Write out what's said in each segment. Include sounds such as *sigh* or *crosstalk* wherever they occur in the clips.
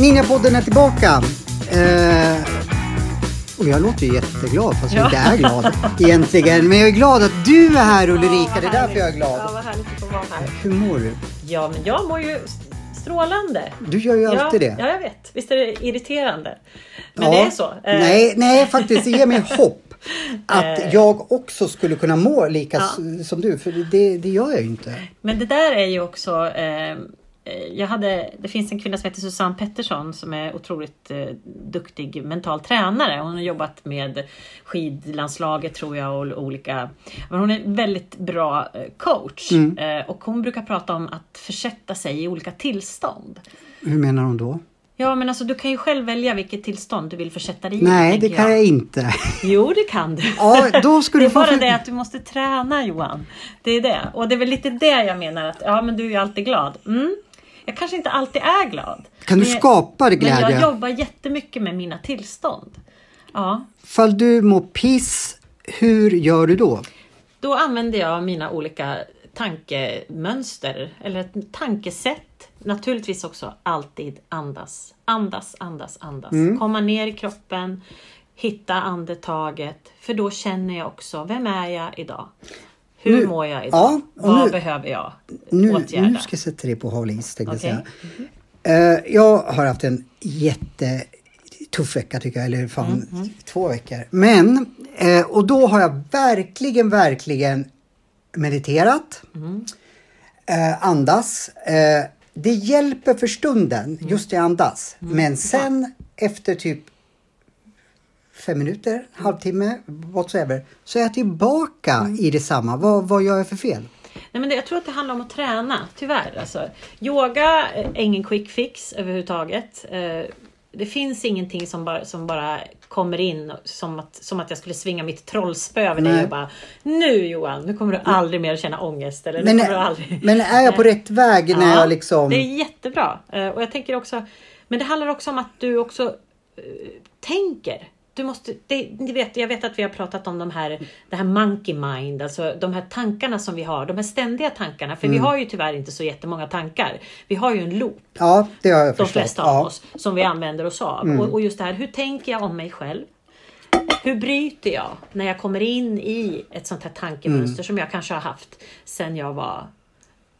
Ninjapodden är tillbaka. Eh, och jag låter ju jätteglad fast jag inte är glad egentligen. Men jag är glad att du är här Ulrika. Ja, det är därför jag är glad. Ja, vad härligt att få vara här. Hur mår du? Ja, men jag mår ju strålande. Du gör ju alltid ja, det. Ja, jag vet. Visst är det irriterande? Men Ja. det är så. Eh, Nej, nej, faktiskt. Det ger mig *laughs* hopp. Att Eh. jag också skulle kunna må lika Ja. som du. För det, det gör jag ju inte. Men det där är ju också... Eh, jag hade, det finns en kvinna som heter Susanne Pettersson som är otroligt eh, duktig mental tränare. Hon har jobbat med skidlandslaget tror jag och olika... Men hon är en väldigt bra eh, coach. Mm. Eh, och hon brukar prata om att försätta sig i olika tillstånd. Hur menar hon då? Ja men alltså du kan ju själv välja vilket tillstånd du vill försätta dig i. Nej, det kan jag inte. Jo det kan du. Ja, då skulle Det är bara det att du måste träna Johan. Det är det. Och det är väl lite det jag menar att ja men du är ju alltid glad. Mm. Jag kanske inte alltid är glad. Kan du skapa Men jag glädje? jobbar jättemycket med mina tillstånd. Ja. Fall du mår piss, hur gör du då? Då använder jag mina olika tankemönster eller tankesätt. Naturligtvis också alltid andas. Andas, andas, andas. Mm. Komma ner i kroppen, hitta andetaget. För då känner jag också, vem är jag idag? Hur Nu- mår jag idag? ja, Vad nu- behöver jag Nu, åtgärda? nu ska jag sätta dig på hal is tänkte jag Okej. säga. Eh, jag har haft en jättetuff vecka tycker jag, eller fan Mm, två veckor. Men, eh, och då har jag verkligen, verkligen mediterat, Mm. eh, andas. Eh, det hjälper för stunden, Mm. just det andas. Men sen efter typ fem minuter, halvtimme, whatsoever, så är jag tillbaka Mm. i detsamma. Vad, vad gör jag för fel? Nej, men det, jag tror att det handlar om att träna, tyvärr. Alltså, yoga är ingen quick fix överhuvudtaget. Eh, Det finns ingenting som bara, som bara kommer in som att, som att jag skulle svinga mitt trollspö över dig och bara Nu Johan, nu kommer du aldrig mer känna ångest. Eller, Men, du aldrig... *laughs* men är jag på rätt väg när Ja, jag liksom... Det är jättebra. Eh, Och jag tänker också, men det handlar också om att du också eh, tänker. Du måste, det, ni vet, jag vet att vi har pratat om de här, det här monkey mind, alltså de här tankarna som vi har, de här ständiga tankarna. För vi Mm. har ju tyvärr inte så jättemånga tankar. Vi har ju en loop, Ja, det har jag de förstått. flesta ja. av oss, som vi använder oss av. Mm. Och, och just det här, hur tänker jag om mig själv? Hur bryter jag när jag kommer in i ett sånt här tankemönster Mm. som jag kanske har haft sen jag var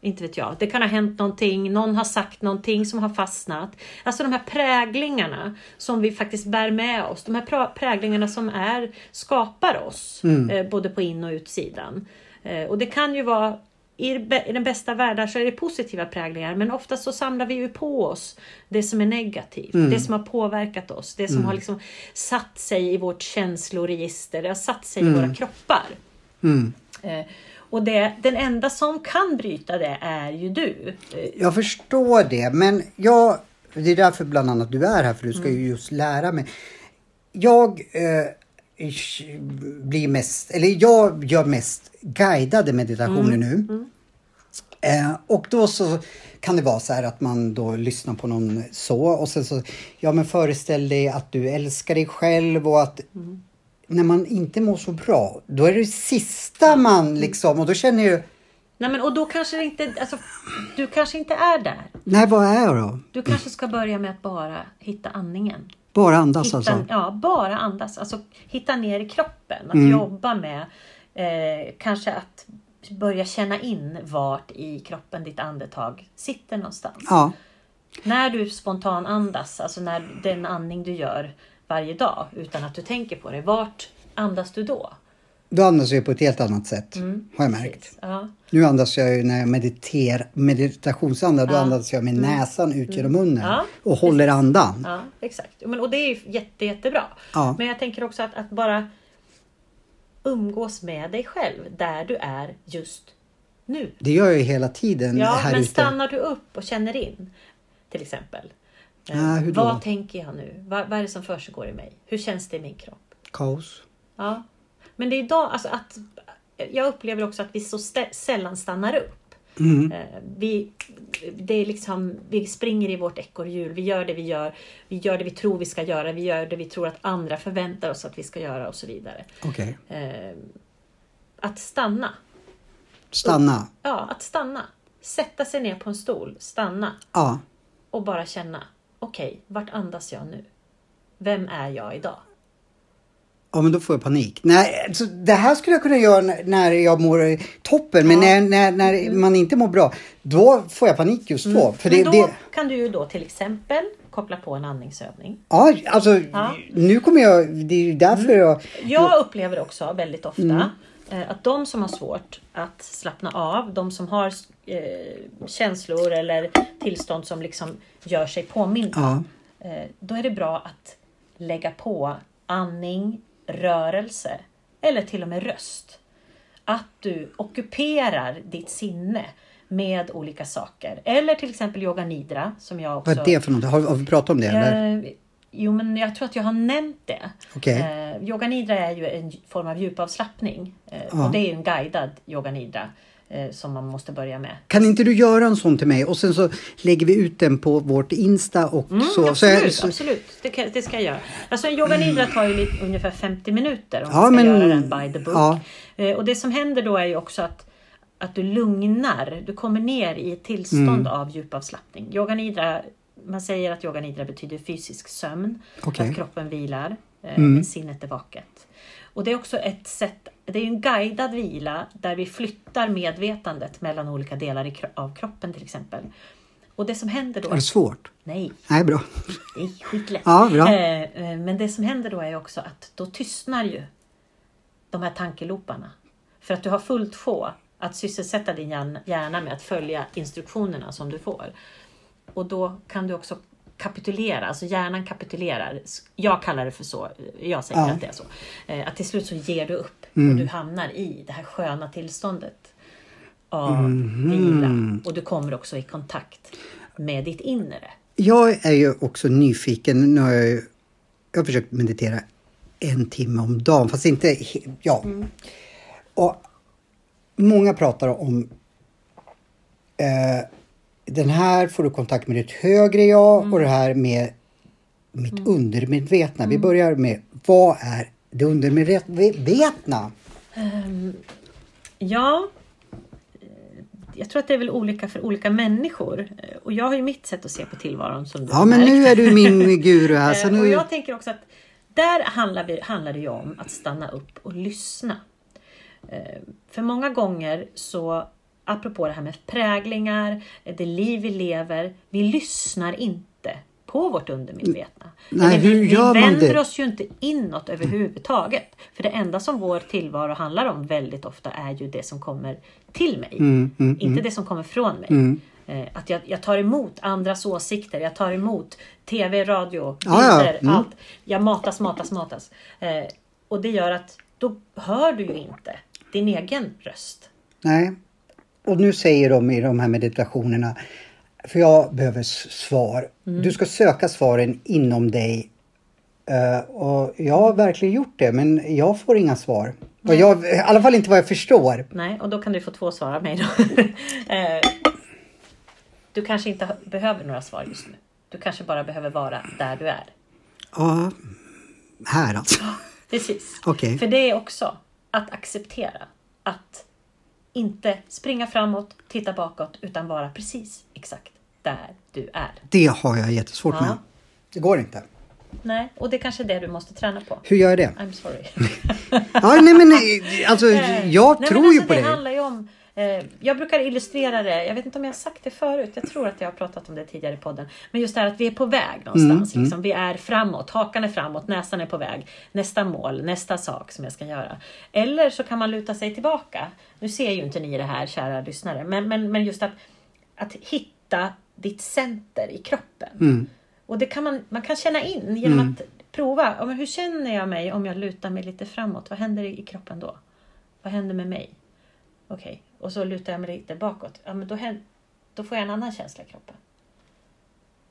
inte vet jag. Det kan ha hänt någonting, någon har sagt någonting som har fastnat. Alltså de här präglingarna som vi faktiskt bär med oss. De här präglingarna som är, skapar oss, Mm. eh, både på in och utsidan. Eh, och det kan ju vara i, den bästa världen så är det positiva präglingar men oftast så samlar vi ju på oss det som är negativt. Mm. Det som har påverkat oss. Det som har liksom satt sig i vårt känsloregister. Det har satt sig i våra kroppar. Mm. Eh, och det, den enda som kan bryta det är ju du. Jag förstår det, men jag... Det är därför bland annat du är här, för du ska Mm. ju just lära mig. Jag eh, blir mest, eller jag gör mest guidade meditationer Mm. nu. Eh, och då så kan det vara så här att man då lyssnar på någon så och sen så, ja men föreställ dig att du älskar dig själv och att Mm. När man inte mår så bra, då är det sista man liksom, och då känner jag ju, Nej men och då kanske det inte, alltså, du kanske inte är där. nej vad är jag då? Du kanske ska börja med att bara hitta andningen. Bara andas Hitta, alltså? Ja, bara andas. Alltså hitta ner i kroppen. Att Mm. jobba med eh, kanske att börja känna in vart i kroppen ditt andetag sitter någonstans. Ja. När du spontan andas, alltså när den andning du gör varje dag utan att du tänker på det. Vart andas du då? Då andas jag på ett helt annat sätt, Mm, har jag märkt. Precis. Ja. Nu andas jag ju när jag mediterar, meditationsandar, då Ja. andas jag med näsan ut genom munnen Ja, och håller andan. Ja, exakt. Men, och det är ju jätte, jättebra. Ja. Men jag tänker också att, att bara umgås med dig själv där du är just nu. Det gör jag ju hela tiden Ja, här men ute. stannar du upp och känner in till exempel. Ja, hur då? vad tänker jag nu? Vad, vad är det som försiggår i mig? Hur känns det i min kropp? Kaos. Ja. Men det är idag, alltså att jag upplever också att vi så stä- sällan stannar upp. Mm. Eh, vi, det är liksom, vi springer i vårt ekorrhjul, vi gör det vi gör, vi gör det vi tror vi ska göra, vi gör det vi tror att andra förväntar oss att vi ska göra och så vidare. Okej. Eh, att stanna. Stanna. Ja, att stanna. Sätta sig ner på en stol, stanna Ja. och bara känna. Okej, vart andas jag nu? Vem är jag idag? Ja, men då får jag panik. Nej, alltså, det här skulle jag kunna göra när jag mår toppen, men Ja. när, när, när man inte mår bra, då får jag panik just då. För det, Mm. Men då det, kan du ju då till exempel koppla på en andningsövning. ja, alltså, Ja. nu kommer jag, det är ju därför jag... Jag upplever också väldigt ofta Mm. Att de som har svårt att slappna av, de som har eh, känslor eller tillstånd som liksom gör sig påminda. Ja. Eh, då är det bra att lägga på andning, rörelse eller till och med röst. Att du ockuperar ditt sinne med olika saker. Eller till exempel yoga nidra som jag också... Vad är det för något? Har, har vi pratat om det? Eller? Jo, men jag tror att jag har nämnt det. Okej. Eh, yoga nidra är ju en form av djupavslappning. Eh, Ja. Och det är en guidad yoga nidra eh, som man måste börja med. Kan inte du göra en sån till mig och sen så lägger vi ut den på vårt Insta och så. så, Mm, absolut, jag, så absolut. Det, kan, det ska jag göra. Alltså en yoga nidra tar ju lite, ungefär 50 minuter om Ja, man ska men- göra den by the book. ja. Eh, och det som händer då är ju också att, att du lugnar, du kommer ner i ett tillstånd Mm. av djupavslappning. Yoga nidra, man säger att yoga nidra betyder fysisk sömn, Okej. att kroppen vilar, eh, Mm. men sinnet är vaket. Och det är också ett sätt, det är en guidad vila där vi flyttar medvetandet mellan olika delar i, av kroppen till exempel. Och det som händer då... är det svårt? Nej, Nej, bra. det är skitlätt. Ja, bra. Eh, eh, Men det som händer då är också att då tystnar ju de här tankeloparna. För att du har fullt sjå att sysselsätta din hjärn- hjärna med att följa instruktionerna som du får. Och då kan du också kapitulera, alltså hjärnan kapitulerar. Jag kallar det för så, jag säger Ja. att det är så. Eh, Att till slut så ger du upp Mm. och du hamnar i det här sköna tillståndet av Mhm. vila. Och du kommer också i kontakt med ditt inre. Jag är ju också nyfiken. Nu har jag, ju, jag har försökt meditera en timme om dagen, fast inte... Ja. Och många pratar om eh, den här får du kontakt med ditt högre jag och det här med mitt undermedvetna. Vi börjar med vad är det undermedvetna? Ja, eh, jag tror att det är väl olika för olika människor. Och jag har ju mitt sätt att se på tillvaron som du Ja, men märkt. nu är du min *laughs* guru här. Så Eh, Och nu, jag tänker också att där handlar, vi, handlar det ju om att stanna upp och lyssna. Eh, För många gånger så, apropå det här med präglingar, det liv vi lever, vi lyssnar inte på vårt undermedvetna. Nej, vi, vi vänder oss ju inte inåt överhuvudtaget. För det enda som vår tillvaro handlar om väldigt ofta är ju det som kommer till mig. Mm, mm, inte det som kommer från mig. Mm. Eh, Att jag, jag tar emot andras åsikter, jag tar emot TV, radio, Ja, ja. bilder, Mm. allt. Jag matas, matas, matas. Eh, och det gör att då hör du ju inte din egen röst. Nej. Och nu säger de i de här meditationerna, för jag behöver svar. Mm. Du ska söka svaren inom dig. Eh, och jag har verkligen gjort det, men jag får inga svar. Och jag, I alla fall inte vad jag förstår. Nej, och då kan du få två svar av mig då. *laughs* Eh, du kanske inte behöver några svar just nu. Du kanske bara behöver vara där du är. Ja, här alltså. *laughs* Precis. Okej. För det är också att acceptera att inte springa framåt, titta bakåt, utan vara precis exakt där du är. Det har jag jättesvårt Ja. med. Det går inte. Nej, och det är kanske är det du måste träna på. Hur gör jag det? I'm sorry. *laughs* Ja, nej men eh, alltså, jag Nej, tror men ju alltså, på det dig. handlar ju om eh, jag brukar illustrera det, jag vet inte om jag har sagt det förut, jag tror att jag har pratat om det tidigare i podden. Men just det här att vi är på väg någonstans. Mm, liksom. Vi är framåt, hakan är framåt, näsan är på väg. Nästa mål, nästa sak som jag ska göra. Eller så kan man luta sig tillbaka. Nu ser ju inte ni det här kära lyssnare, men, men, men just att, att hitta ditt center i kroppen. Mm. Och det kan man, man kan känna in genom att prova. Hur känner jag mig om jag lutar mig lite framåt? Vad händer i kroppen då? Vad händer med mig? Okej, och så lutar jag mig lite bakåt. Ja, men då, hän- då får jag en annan känsla i kroppen.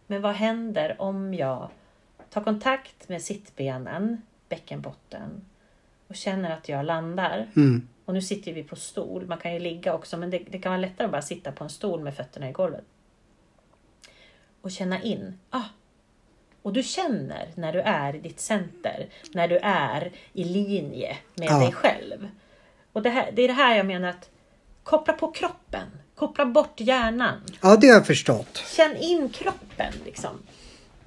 Men vad händer om jag tar kontakt med sittbenen, bäckenbotten och känner att jag landar Mm. och Och nu sitter vi på stol. Man kan ju ligga också men det, det kan vara lättare att bara sitta på en stol med fötterna i golvet. Och känna in. Ah, och du känner när du är i ditt center, när du är i linje med Ja. dig själv. Och det, här, det är det här jag menar att koppla på kroppen, koppla bort hjärnan. Ja, det har jag förstått. Känn in kroppen liksom.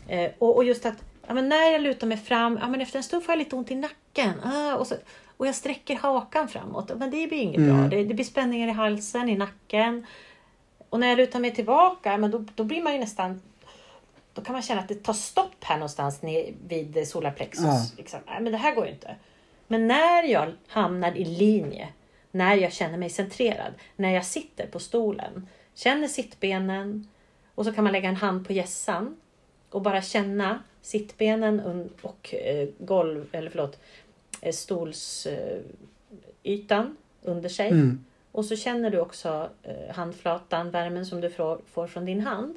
Eh, och, och just att ja, men när jag lutar mig fram, ja, men efter en stund får jag lite ont i nacken. Ah, och, så, och jag sträcker hakan framåt. Men det blir inget bra. Det, det blir spänningar i halsen, i nacken. Och när jag lutar mig tillbaka, men då, då blir man ju nästan då kan man känna att det tar stopp här någonstans vid solarplexus. Ja. Liksom. Nej, men det här går ju inte. Men när jag hamnar i linje, när jag känner mig centrerad, när jag sitter på stolen, känner sittbenen och så kan man lägga en hand på hjässan och bara känna sittbenen och eh, golv, eller förlåt, eh, stolsytan ytan under sig. Mm. Och så känner du också eh, handflatan, värmen som du får, får från din hand.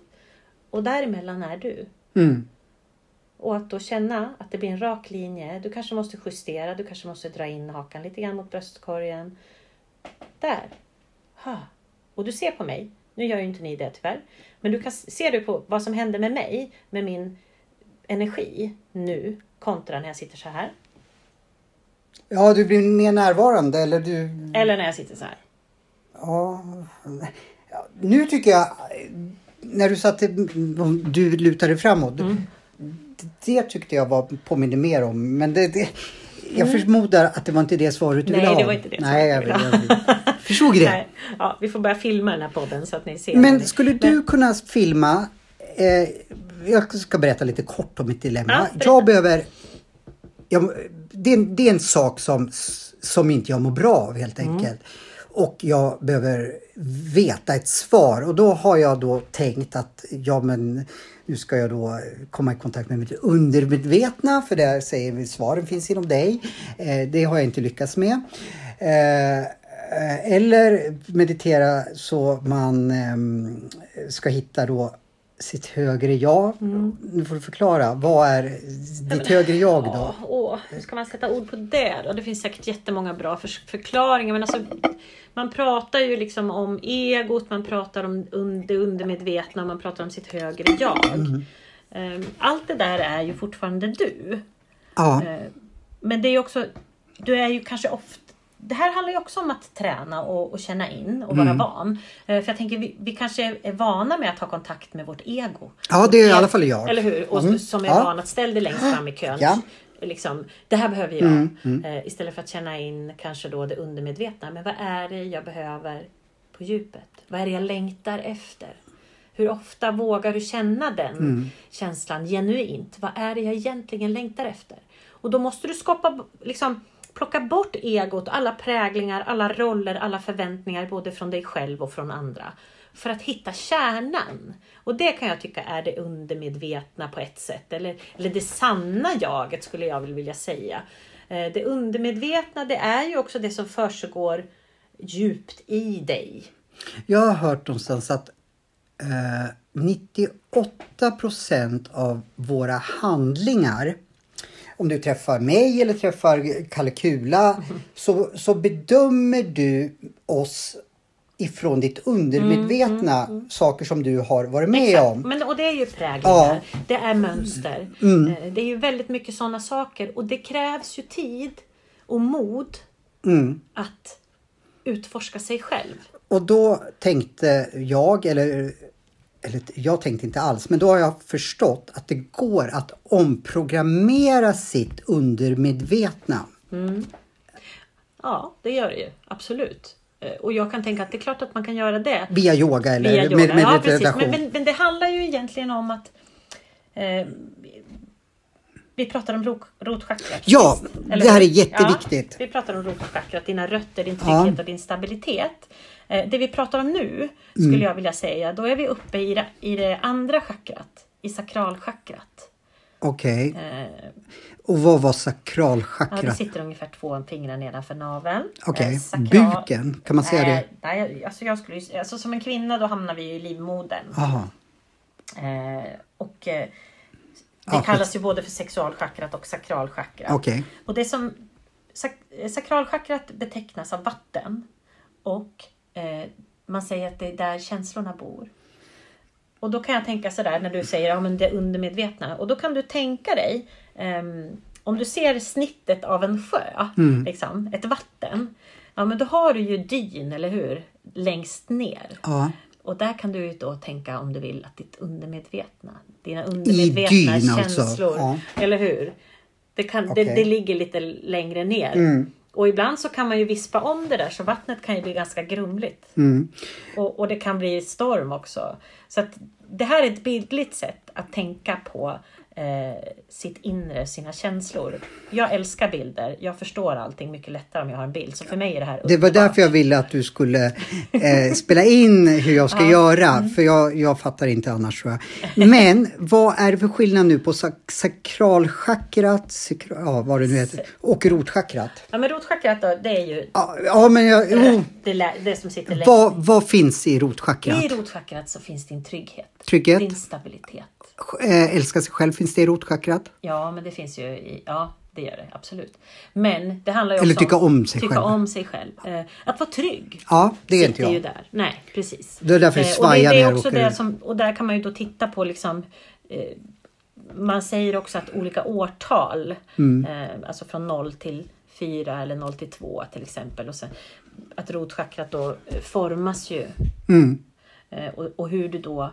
Och däremellan är du. Mm. Och att då känna att det blir en rak linje. Du kanske måste justera, du kanske måste dra in hakan lite grann mot bröstkorgen. Där. Ha. Och du ser på mig. Nu gör ju inte ni det tyvärr. Men du kan ser du på vad som händer med mig, med min energi nu kontra när jag sitter så här. Ja, du blir mer närvarande eller du... Eller när jag sitter så här. Ja. Ja, Nu tycker jag, när du satte, du lutade framåt. Mm. Det tyckte jag var, påminner mer om. Men det, det, jag förmodar att det var inte det svaret du Mm. Nej, ville ha. det var inte det Nej, jag, svaret jag jag, *laughs* förstod det. Nej. Ja, vi får börja filma den här podden så att ni ser. Men vad skulle du kunna filma? Eh, jag ska berätta lite kort om mitt dilemma. Ja, berätta. jag behöver... Jag, det, är en, det är en sak som, som inte jag mår bra av helt Mm. enkelt. Och jag behöver veta ett svar och då har jag då tänkt att ja men nu ska jag då komma i kontakt med mitt undermedvetna för där säger vi svaren finns inom dig. Eh, det har jag inte lyckats med. Eh, eh eller meditera så man ehm, ska hitta då sitt högre jag. Nu får du förklara. Vad är ditt högre jag då? Ja, åh, hur ska man sätta ord på det då? Det finns säkert jättemånga bra för förklaringar. Men alltså, man pratar ju liksom om egot, man pratar om un- det undermedvetna, man pratar om sitt högre jag. Ehm, Allt det där är ju fortfarande du. Ja, Eh, Men det är ju också, du är ju kanske ofta det här handlar ju också om att träna och, och känna in och vara van. Eh, För jag tänker vi, vi kanske är vana med att ha kontakt med vårt ego. ja det är i alla fall jag. Eller hur? Och Mm. som är Ja. van att ställa dig längst fram i kön. Ja. Liksom, det här behöver jag. Mm, Eh, istället för att känna in kanske då det undermedvetna. Men vad är det jag behöver på djupet? Vad är det jag längtar efter? Hur ofta vågar du känna den Mm. känslan genuint? Vad är det jag egentligen längtar efter? Och då måste du skapa, liksom, plocka bort egot, alla präglingar, alla roller, alla förväntningar både från dig själv och från andra. För att hitta kärnan. Och det kan jag tycka är det undermedvetna på ett sätt. Eller, eller det sanna jaget skulle jag vilja säga. Eh, det undermedvetna det är ju också det som försiggår djupt i dig. Jag har hört någonstans att eh, 98 procent av våra handlingar om du träffar mig eller träffar Kalle Kula *laughs* så, så bedömer du oss ifrån ditt undermedvetna saker som du har varit med Exakt. om. Men, och det är ju präglingar, Ja. det är mönster. Mm. Eh, Det är ju väldigt mycket sådana saker och det krävs ju tid och mod Mm. att utforska sig själv. Och då tänkte jag, eller, eller jag tänkte inte alls, men då har jag förstått att det går att omprogrammera sitt undermedvetna. Ja, det gör det ju. Absolut. Eh, Och jag kan tänka att det är klart att man kan göra det. Via yoga eller Via yoga. med, med ja, precis. Men, men, men det handlar ju egentligen om att eh, vi pratar om rot, rotchakrat. Ja, det här är jätteviktigt. Ja, vi pratar om rotchakrat, dina rötter, din Ja. trygghet och din stabilitet. Eh, det vi pratar om nu, skulle Mm. jag vilja säga, då är vi uppe i det, i det andra chakrat, i sakralchakrat. Okej. Eh, Och vad var ja, det sakralchakrat? sitter ungefär två fingrar nedanför naveln. Okej. Eh, sakral- Buken, kan man säga det? Nej, nej, alltså jag skulle, ju- alltså som en kvinna då hamnar vi i livmodern. Aha. Eh, och eh, det Ja, kallas ju både för sexualchakrat och sakralchakrat. Okej. Och det som sak- sakralchakrat betecknas av vatten och eh, man säger att det är där känslorna bor. Och då kan jag tänka sådär när du säger ja, men det undermedvetna. Och då kan du tänka dig ehm, om du ser snittet av en sjö, liksom, ett vatten. Ja men då har du ju dyn, eller hur? Längst ner. Ja. Och där kan du ju då tänka om du vill att ditt undermedvetna, dina undermedvetna dyn alltså, känslor, ja. eller hur? Det, kan, det, Okej. det ligger lite längre ner. Mm. Och ibland så kan man ju vispa om det där så vattnet kan ju bli ganska grumligt. Mm. Och, och det kan bli storm också. Så det här är ett bildligt sätt att tänka på eh, sitt inre, sina känslor. Jag älskar bilder. Jag förstår allting mycket lättare om jag har en bild. Så för mig är det här Det var underbart. därför jag ville att du skulle eh, spela in hur jag ska göra, för jag, jag fattar inte annars tror jag. Men vad är det för skillnad nu på sak- sakralchakrat, sakra, ja, vad det nu heter, och rotchakrat? Ja men rotchakrat då, det är ju Ja, ja men jag, jo, det, det som sitter längst vad, vad finns i I rotchakrat? rotchakrat så finns din trygghet. Trygghet? Din stabilitet. Eh, älska sig själv, finns det i rotchakrat? Ja, men det finns ju i, ja, det gör det absolut. Men det handlar ju Eller också tycka om sig tycka själv. om sig själv. Eh, att vara trygg. Ja, det är inte sitter ju jag. där. Nej, precis. Det är därför det Eh, och svajar det, det är jag också det som, Och där kan man ju då titta på liksom eh, man säger också att olika årtal, Mm. eh, alltså från 0 till 4 eller 0 till 2 till exempel. Och sen, att rotchakrat då eh, formas ju. Mm. Eh, och, och hur du då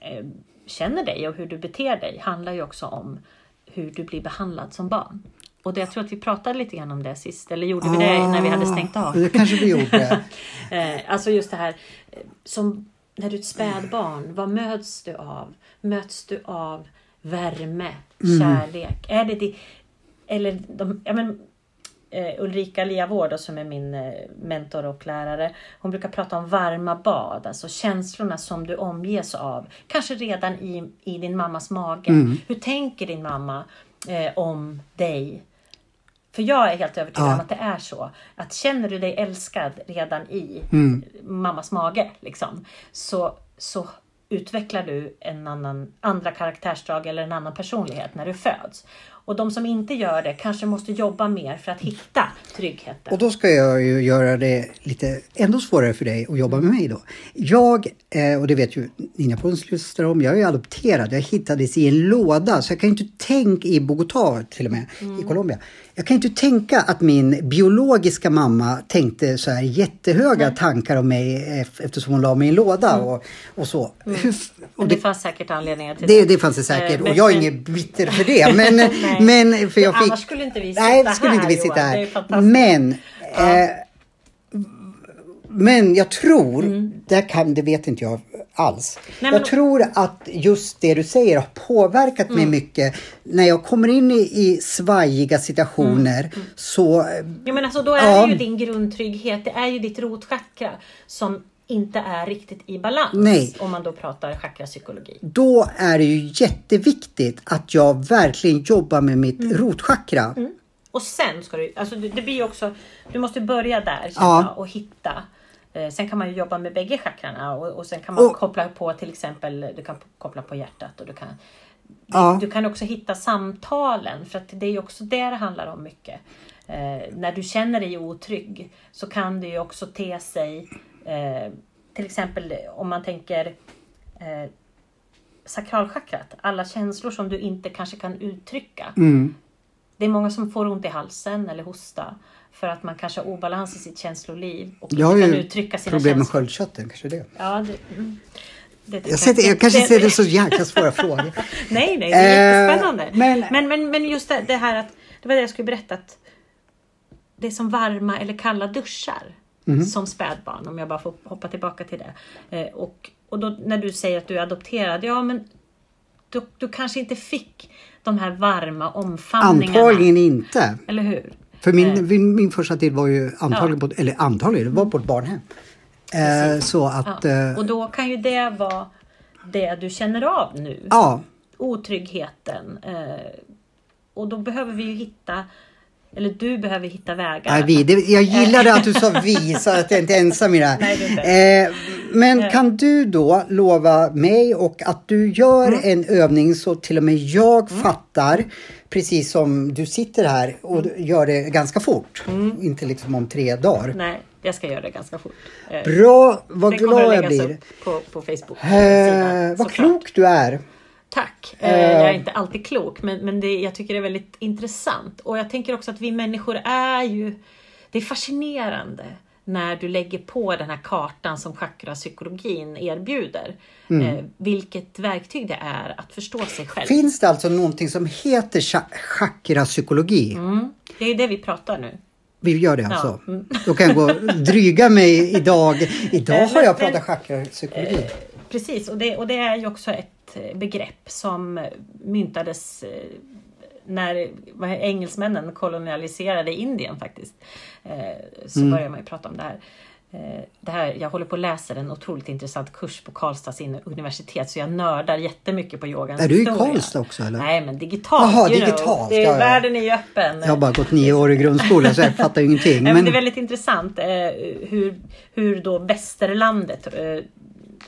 eh, känner dig och hur du beter dig handlar ju också om hur du blir behandlad som barn. Och det, jag tror att vi pratade lite grann om det sist, eller gjorde vi det när vi hade stängt av? Ah, Det kanske vi gjorde. *laughs* Eh, alltså just det här eh, som när du är ett spädbarn, vad möts du av? Möts du av värme, Mm. kärlek? Är det det, eller de, ja, men, eh, Ulrika Liavård som är min eh, mentor och lärare. Hon brukar prata om varma bad, alltså känslorna som du omges av. Kanske redan i, i din mammas mage. Hur tänker din mamma eh, om dig? För jag är helt övertygad Ja. om att det är så. Att känner du dig älskad redan i mammas mage, liksom, så, så utvecklar du en annan, andra karaktärsdrag eller en annan personlighet när du föds. Och de som inte gör det kanske måste jobba mer för att hitta tryggheten. Och då ska jag ju göra det lite ändå svårare för dig att jobba med mig då. Jag, eh, och det vet ju Nina Pons lyssnar om, jag är adopterad. Jag hittades i en låda så jag kan ju inte tänka i Bogotá till och med, i Colombia. Jag kan inte tänka att min biologiska mamma tänkte så här jättehöga tankar om mig ef- eftersom hon la mig i en låda och, och så. Hur, f- och det det, fanns säkert anledningar till det, det fanns det säkert Eh, och men- jag är men- ingen bitter för det. Men, *laughs* Nej. men för jag fick... annars skulle inte vi sitta Nej, skulle inte här, vi sitta. Det här. fantastiskt. Men Ja. eh, men jag tror, Mm. det, kan, det vet inte jag alls. Nej, jag tror att just det du säger har påverkat mig Mm. mycket. När jag kommer in i, i svajiga situationer Mm. så... Ja, men alltså, då är Ja. det ju din grundtrygghet, det är ju ditt rotchakra som inte är riktigt i balans. Nej. Om man då pratar chakrapsykologi. Då är det ju jätteviktigt att jag verkligen jobbar med mitt Mm. rotchakra. Och sen ska du, alltså det blir ju också, du måste börja där Ja. och hitta. Eh, sen kan man ju jobba med bägge chakrarna och, och sen kan man Och- koppla på till exempel, du kan koppla på hjärtat och du kan Ja. Du kan också hitta samtalen för att det är också det det handlar om mycket. Eh, när du känner dig otrygg så kan det ju också te sig eh, till exempel om man tänker eh, sakralchakrat, alla känslor som du inte kanske kan uttrycka. Mm. Det är många som får ont i halsen eller hosta för att man kanske har obalans i sitt känsloliv och Jag har inte kan ju uttrycka sina problem med känslor. sköldkörteln, kanske det. Ja, det, mm. det, det Jag, ser, jag kanske ser det så jäkla svåra frågor. *laughs* Nej, nej, det är Eh, jättespännande. men- Men, men, men, just det, det här att, det var det jag skulle berätta att det är som varma eller kalla duschar Mhm. som spädbarn, om jag bara får hoppa tillbaka till det. Eh, och, och då när du säger att du är adopterad, ja men du, du kanske inte fick de här varma omfamningarna. Antagligen inte. Eller hur? För min, Eh, min, min första tid var ju antagligen, på, eller antagligen, var på ett barnhem. Eh, så att, ja. eh, Och då kan ju det vara det du känner av nu. ja, otryggheten. Eh, och då behöver vi ju hitta Eller du behöver hitta vägar. Nej, vi. Det, jag gillade att du sa vi så att jag inte är ensam i det här. Nej. Eh, men kan du då lova mig och att du gör Mm. en övning så till och med jag fattar precis som du sitter här och Mm. gör det ganska fort. Inte liksom om tre dagar. Nej, jag ska göra det ganska fort. Eh, Bra, vad glad jag blir. upp på, på Facebook. Eh, vad klok du är. Tack. Eh, Eh. jag är inte alltid klok, men, men det, jag tycker det är väldigt intressant. Och jag tänker också att vi människor är ju... Det är fascinerande när du lägger på den här kartan som chakrapsykologin erbjuder. Mm. Eh, vilket verktyg det är att förstå sig själv. Finns det alltså någonting som heter cha- chakrapsykologi? Mm. Det är det vi pratar nu. Vi gör det alltså? mm. Då kan jag gå och dryga mig idag. Idag Eh, har jag pratat chakrapsykologi. Precis, och det, och det är ju också ett eh, begrepp som myntades eh, när engelsmännen kolonialiserade Indien faktiskt. Eh, Så Mm. började man ju prata om det här. Eh, Det här. Jag håller på att läsa en otroligt intressant kurs på Karlstads universitet så jag nördar jättemycket på yogans Är du i. Karlstad också, eller? Nej men digitalt. Know. digitalt, Det är, ja, ja. Världen är ju öppen. Jag har bara gått nio år i grundskolan så jag fattar ju ingenting. *laughs* Men Men det är väldigt intressant eh, hur, hur då västerlandet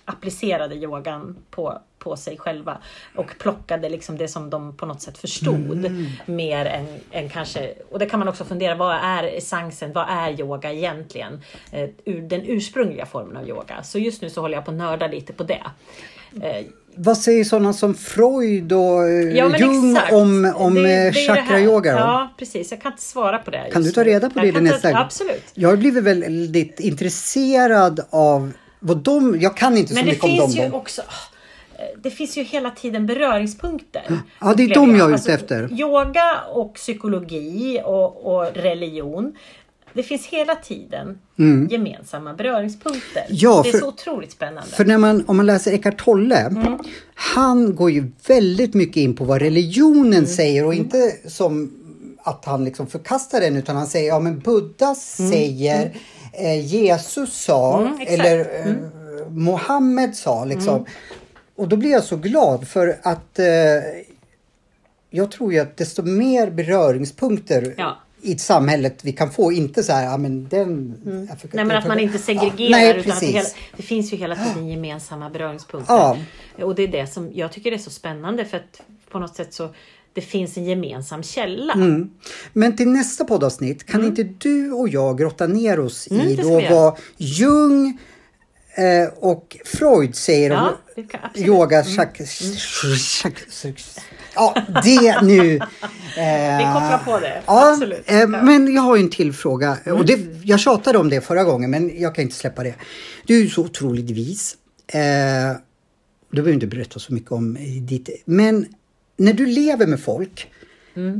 applicerade yogan på, på sig själva och plockade liksom det som de på något sätt förstod Mm. mer än, än kanske, och det kan man också fundera, vad är essensen, vad är yoga egentligen? Eh, ur den ursprungliga formen av yoga. Så just nu så håller jag på att nörda lite på det. Eh, vad säger sådana som Freud och eh, Ja, Jung exakt. om, om eh, chakrayoga? Ja, precis. Jag kan inte svara på det. Kan du ta reda på Jag det kan nästa ta, gång? Absolut. Jag har blivit väldigt intresserad av vad de... Jag kan inte så Men det mycket om finns dem. ju också det finns ju hela tiden beröringspunkter. Ja, det är de jag är ute efter. Yoga och psykologi och, och religion. Det finns hela tiden gemensamma beröringspunkter. Mm. Ja, det är för- så otroligt spännande. För när man, om man läser Eckart Tolle, Mm. han går ju väldigt mycket in på vad religionen Mm. säger och inte som att han liksom förkastar den utan han säger ja men Buddha säger, eh, Jesus sa Mm. Mm. eller eh, Mohammed sa liksom. Och då blir jag så glad för att eh, jag tror ju att desto mer beröringspunkter Ja. i samhället vi kan få, inte så här, ja men den... jag fick- Nej men att man inte segregerar Ja, nej, utan att det, hela, det finns ju hela tiden gemensamma beröringspunkter. Ja. Och det är det som jag tycker är så spännande för att på något sätt så det finns en gemensam källa. Mm. Men till nästa poddavsnitt kan inte du och jag grotta ner oss Mm, i då vad Jung eh, och Freud säger Ja, om. Mm. yoga. Chak, chak, ja, det nu. *laughs* Eh, Vi kopplar på det. Ja, absolut. eh. Mm. men jag har ju en till fråga. Och det, jag tjatade om det förra gången men jag kan inte släppa det. Du är ju så otroligt vis. Eh, du behöver inte berätta så mycket om eh, ditt... Men när du lever med folk,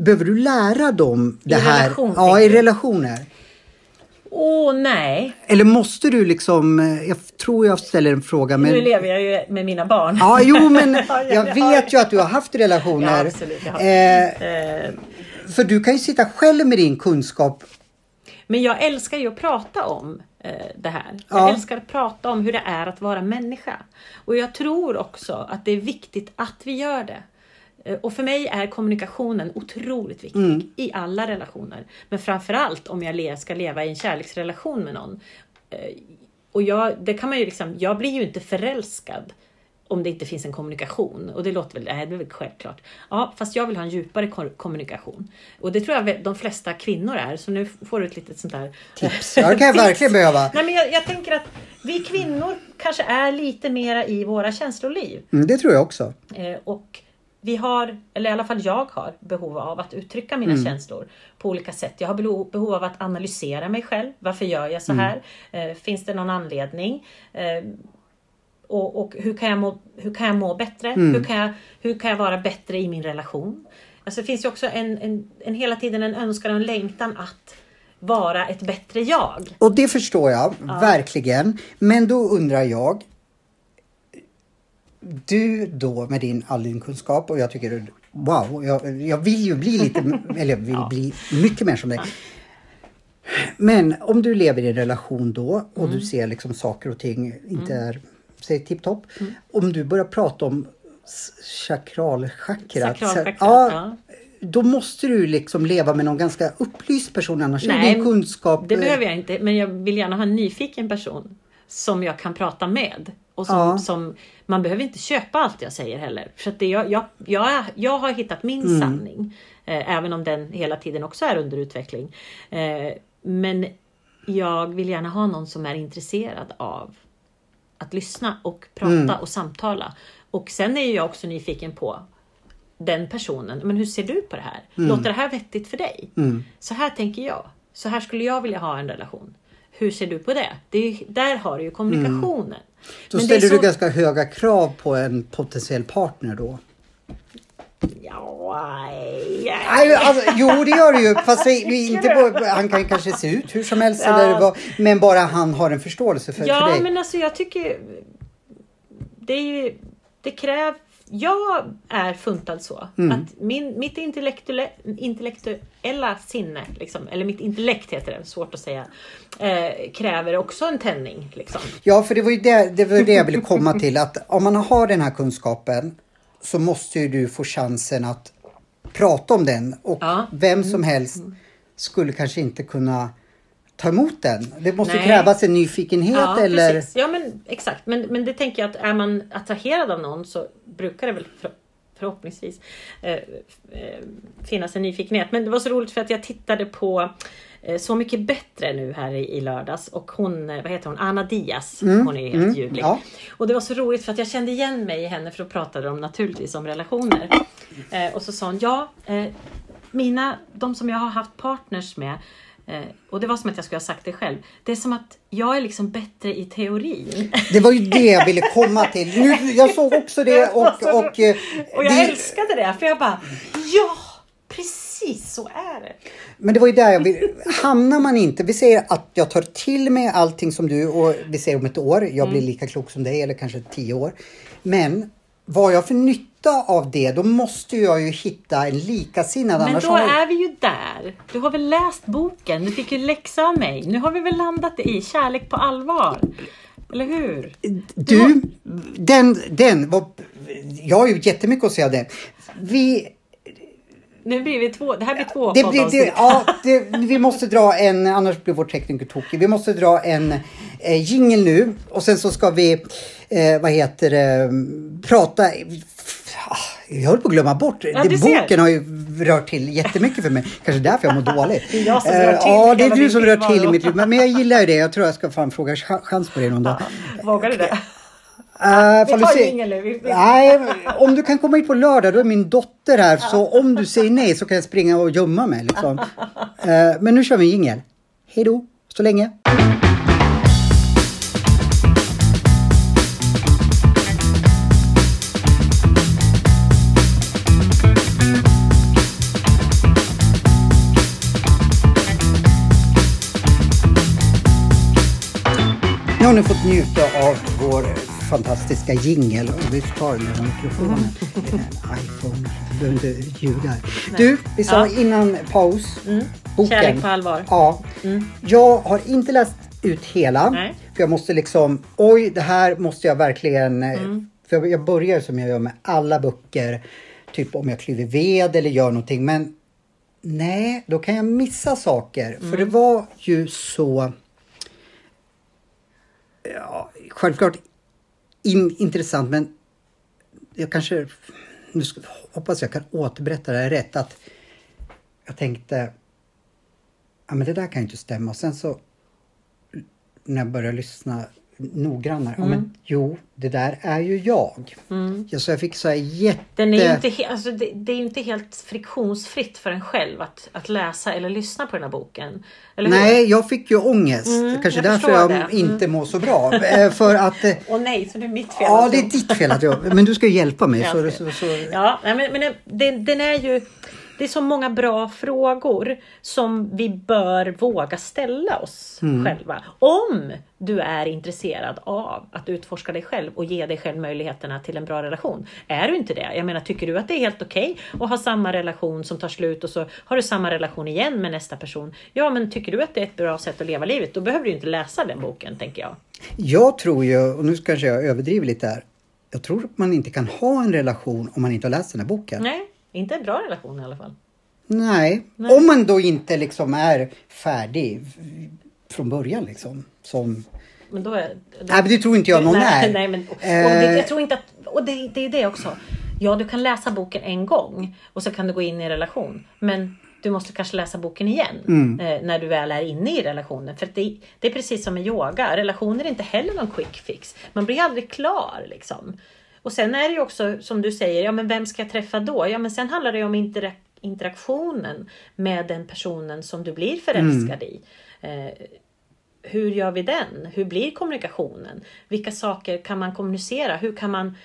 behöver du lära dem det Mm. I här? relation, ja, i relationer. Åh nej, Eller måste du liksom... eh, Jag tror jag ställer en fråga men... nu lever jag ju med mina barn. Ja, jo *laughs* men Ja, jag ja, vet ju att du har haft relationer. Ja, absolut, jag har. Eh, Eh, för du kan ju sitta själv med din kunskap. Men jag älskar ju att prata om eh, det här. Jag Ja. älskar att prata om hur det är att vara människa. Och jag tror också att det är viktigt att vi gör det. Eh, Och för mig är kommunikationen otroligt viktig Mm. i alla relationer. Men framförallt om jag ska leva i en kärleksrelation med någon. Eh, Och jag, det kan man ju liksom, jag blir ju inte förälskad om det inte finns en kommunikation. Och det låter väl, nej, det är väl självklart. Ja, fast jag vill ha en djupare ko- kommunikation. Och det tror jag de flesta kvinnor är. Så nu får du ett litet sånt där Tips. Ja, det kan jag *laughs* verkligen behöva. Nej, men jag, jag tänker att vi kvinnor kanske är lite mera i våra känsloliv. Mm, det tror jag också. Eh, och vi har, eller i alla fall jag har, behov av att uttrycka mina känslor på olika sätt. Jag har behov av att analysera mig själv. Varför gör jag så här? Eh, finns det någon anledning? Eh, och, och hur, kan jag må, hur kan jag må bättre? Hur, kan jag, hur kan jag vara bättre i min relation? Alltså det finns ju också en, en, en hela tiden en önskan och en längtan att vara ett bättre jag. Och det förstår jag verkligen. Men då undrar jag. Du då med din all din kunskap och jag tycker wow, jag, jag vill ju bli lite, *laughs* eller jag vill bli mycket mer som dig. Men om du lever i en relation då och Mm. du ser liksom saker och ting inte är, säg tipptopp. Om du börjar prata om. Sakralchakrat, ja, ja. då måste du liksom leva med någon ganska upplyst person annars är Nej, din kunskap... Det eh, behöver jag inte, men jag vill gärna ha en nyfiken person som jag kan prata med. Och som, Ja. som, man behöver inte köpa allt jag säger heller. För att det, jag, jag, jag, jag har hittat min Mm. sanning. Eh, även om den hela tiden också är under utveckling. Eh, men jag vill gärna ha någon som är intresserad av att lyssna och prata Mm. och samtala. Och sen är jag också nyfiken på den personen. Men hur ser du på det här? Mm. Låter det här vettigt för dig? Så här tänker jag. Så här skulle jag vilja ha en relation. Hur ser du på det? det är, där har du ju kommunikationen. Då Men ställer så- du ganska höga krav på en potentiell partner då. Ja. Nej, alltså, jo, det gör det ju. Fast inte på, han kan kanske se ut hur som helst. Ja. Eller vad, men bara han har en förståelse för, för Ja, dig. men alltså jag tycker det ju, det krävs jag är funtad så Mm. att min, mitt intellektuella, sinne, liksom, eller mitt intellekt heter det, svårt att säga, eh, kräver också en tändning. Liksom. Ja, för det var ju det, det, var det jag ville komma till. Att om man har den här kunskapen så måste ju du få chansen att prata om den. Och Ja. Mm. vem som helst skulle kanske inte kunna ta emot den. Det måste Nej. krävas en nyfikenhet Ja, eller... precis. Ja, men exakt. Men, men det tänker jag att är man attraherad av någon så brukar det väl för, förhoppningsvis eh, eh, finnas en nyfikenhet. Men det var så roligt för att jag tittade på eh, Så mycket bättre nu här i, i lördags och hon, eh, vad heter hon, Anna Diaz. hon är helt mm, ljuvlig. ja. Och det var så roligt för att jag kände igen mig i henne för då pratade de naturligtvis om relationer. Eh, och så sa hon, ja, eh, mina, de som jag har haft partners med och det var som att jag skulle ha sagt det själv. Det är som att jag är liksom bättre i teorin. Det var ju det jag ville komma till. Nu, jag såg också det *laughs* och... Och, eh, Och jag det, älskade det för jag bara, ja, precis så är det. Men det var ju där jag vill, hamnar man inte, vi säger att jag tar till mig allting som du och vi säger om ett år, jag Mm. blir lika klok som dig eller kanske tio år. Men vad jag för nytta av det, då måste jag ju hitta en likasinnad. Men då är vi ju där. Du har väl läst boken? Du fick ju läxa av mig. Nu har vi väl landat i kärlek på allvar. Eller hur? Du, den, den var, jag har ju jättemycket att säga om den. Vi, Nu blir vi två. Det här blir två det blir, det, ja, det, vi måste dra en, annars blir vår tekniker tokig. Vi måste dra en eh, jingle nu och sen så ska vi, eh, vad heter det, prata. Jag höll på att glömma bort. Ja, det, du ser. boken har ju rört till jättemycket för mig. Kanske därför jag mår dåligt. *laughs* Det är jag som Eh, rör till Ja, det är du som rör till i mitt liv. Men, jag gillar ju det. Jag tror jag ska fan fråga ch- chans på det någon dag. Vågar du det? Uh, *laughs* Vi tar ingen nu. Nej, om du kan komma hit på lördag, då är min dotter här. Så om du säger nej så kan jag springa och gömma mig. Liksom. *laughs* Eh, men nu kör vi en jingel. Hej då, så länge. Har ni fått njuta av vår fantastiska jingel. Vi tar den här mikrofonen. Det *laughs* är en iPhone. Du behöver inte ljuga. Du, vi sa Ja. innan paus. Boken. Kärlek på allvar. Ja. Jag har inte läst ut hela. Nej. För jag måste liksom, oj det här måste jag verkligen. eh, Mm. För jag- jag börjar som jag gör med alla böcker. Typ om jag klyver ved eller gör någonting. Men nej, då kan jag missa saker. För Mm. det var ju så ja, självklart in, intressant men jag kanske, nu ska, hoppas jag kan återberätta det här rätt att jag tänkte, ja men det där kan ju inte stämma. Och sen så när jag började lyssna noggrannare, ja men jo det där är ju jag. Ja, så jag fick så här jätte... Den är ju inte alltså det, det är ju inte helt friktionsfritt för en själv att, att läsa eller lyssna på den här boken. Nej, jag fick ju ångest. Kanske jag därför jag det. Mm. inte mår så bra. Eh, för att eh, Åh nej, så det är mitt fel. Ja, alltså. det är ditt fel att jag... Men du ska ju hjälpa mig. Så, så, så, Ja, nej, men, men den, den är ju... Det är så många bra frågor som vi bör våga ställa oss Mm. själva. Om du är intresserad av att utforska dig själv och ge dig själv möjligheterna till en bra relation. Är du inte det? Jag menar, tycker du att det är helt okej att ha samma relation som tar slut och så har du samma relation igen med nästa person. Ja, men tycker du att det är ett bra sätt att leva livet, då behöver du inte läsa den boken, tänker jag. Jag tror ju, och nu kanske jag överdriver lite här. Jag tror att man inte kan ha en relation om man inte har läst den här boken. Nej, inte en bra relation i alla fall. Nej. om man då inte liksom är färdig från början liksom. Som... Men då är, då, Nej, men det tror inte jag någon nej, är. Nej, men, och Eh. det, jag tror inte att, och det, det är det också. Ja, du kan läsa boken en gång och så kan du gå in i en relation. Men du måste kanske läsa boken igen Mm. eh, när du väl är inne i relationen. För det, det är precis som med yoga. Relationer är inte heller någon quick fix. Man blir aldrig klar liksom. Och sen är det ju också som du säger, ja men vem ska jag träffa då? Ja men sen handlar det om intera- interaktionen med den personen som du blir förälskad i. Eh, hur gör vi den? Hur blir kommunikationen? Vilka saker kan man kommunicera? Hur kan man,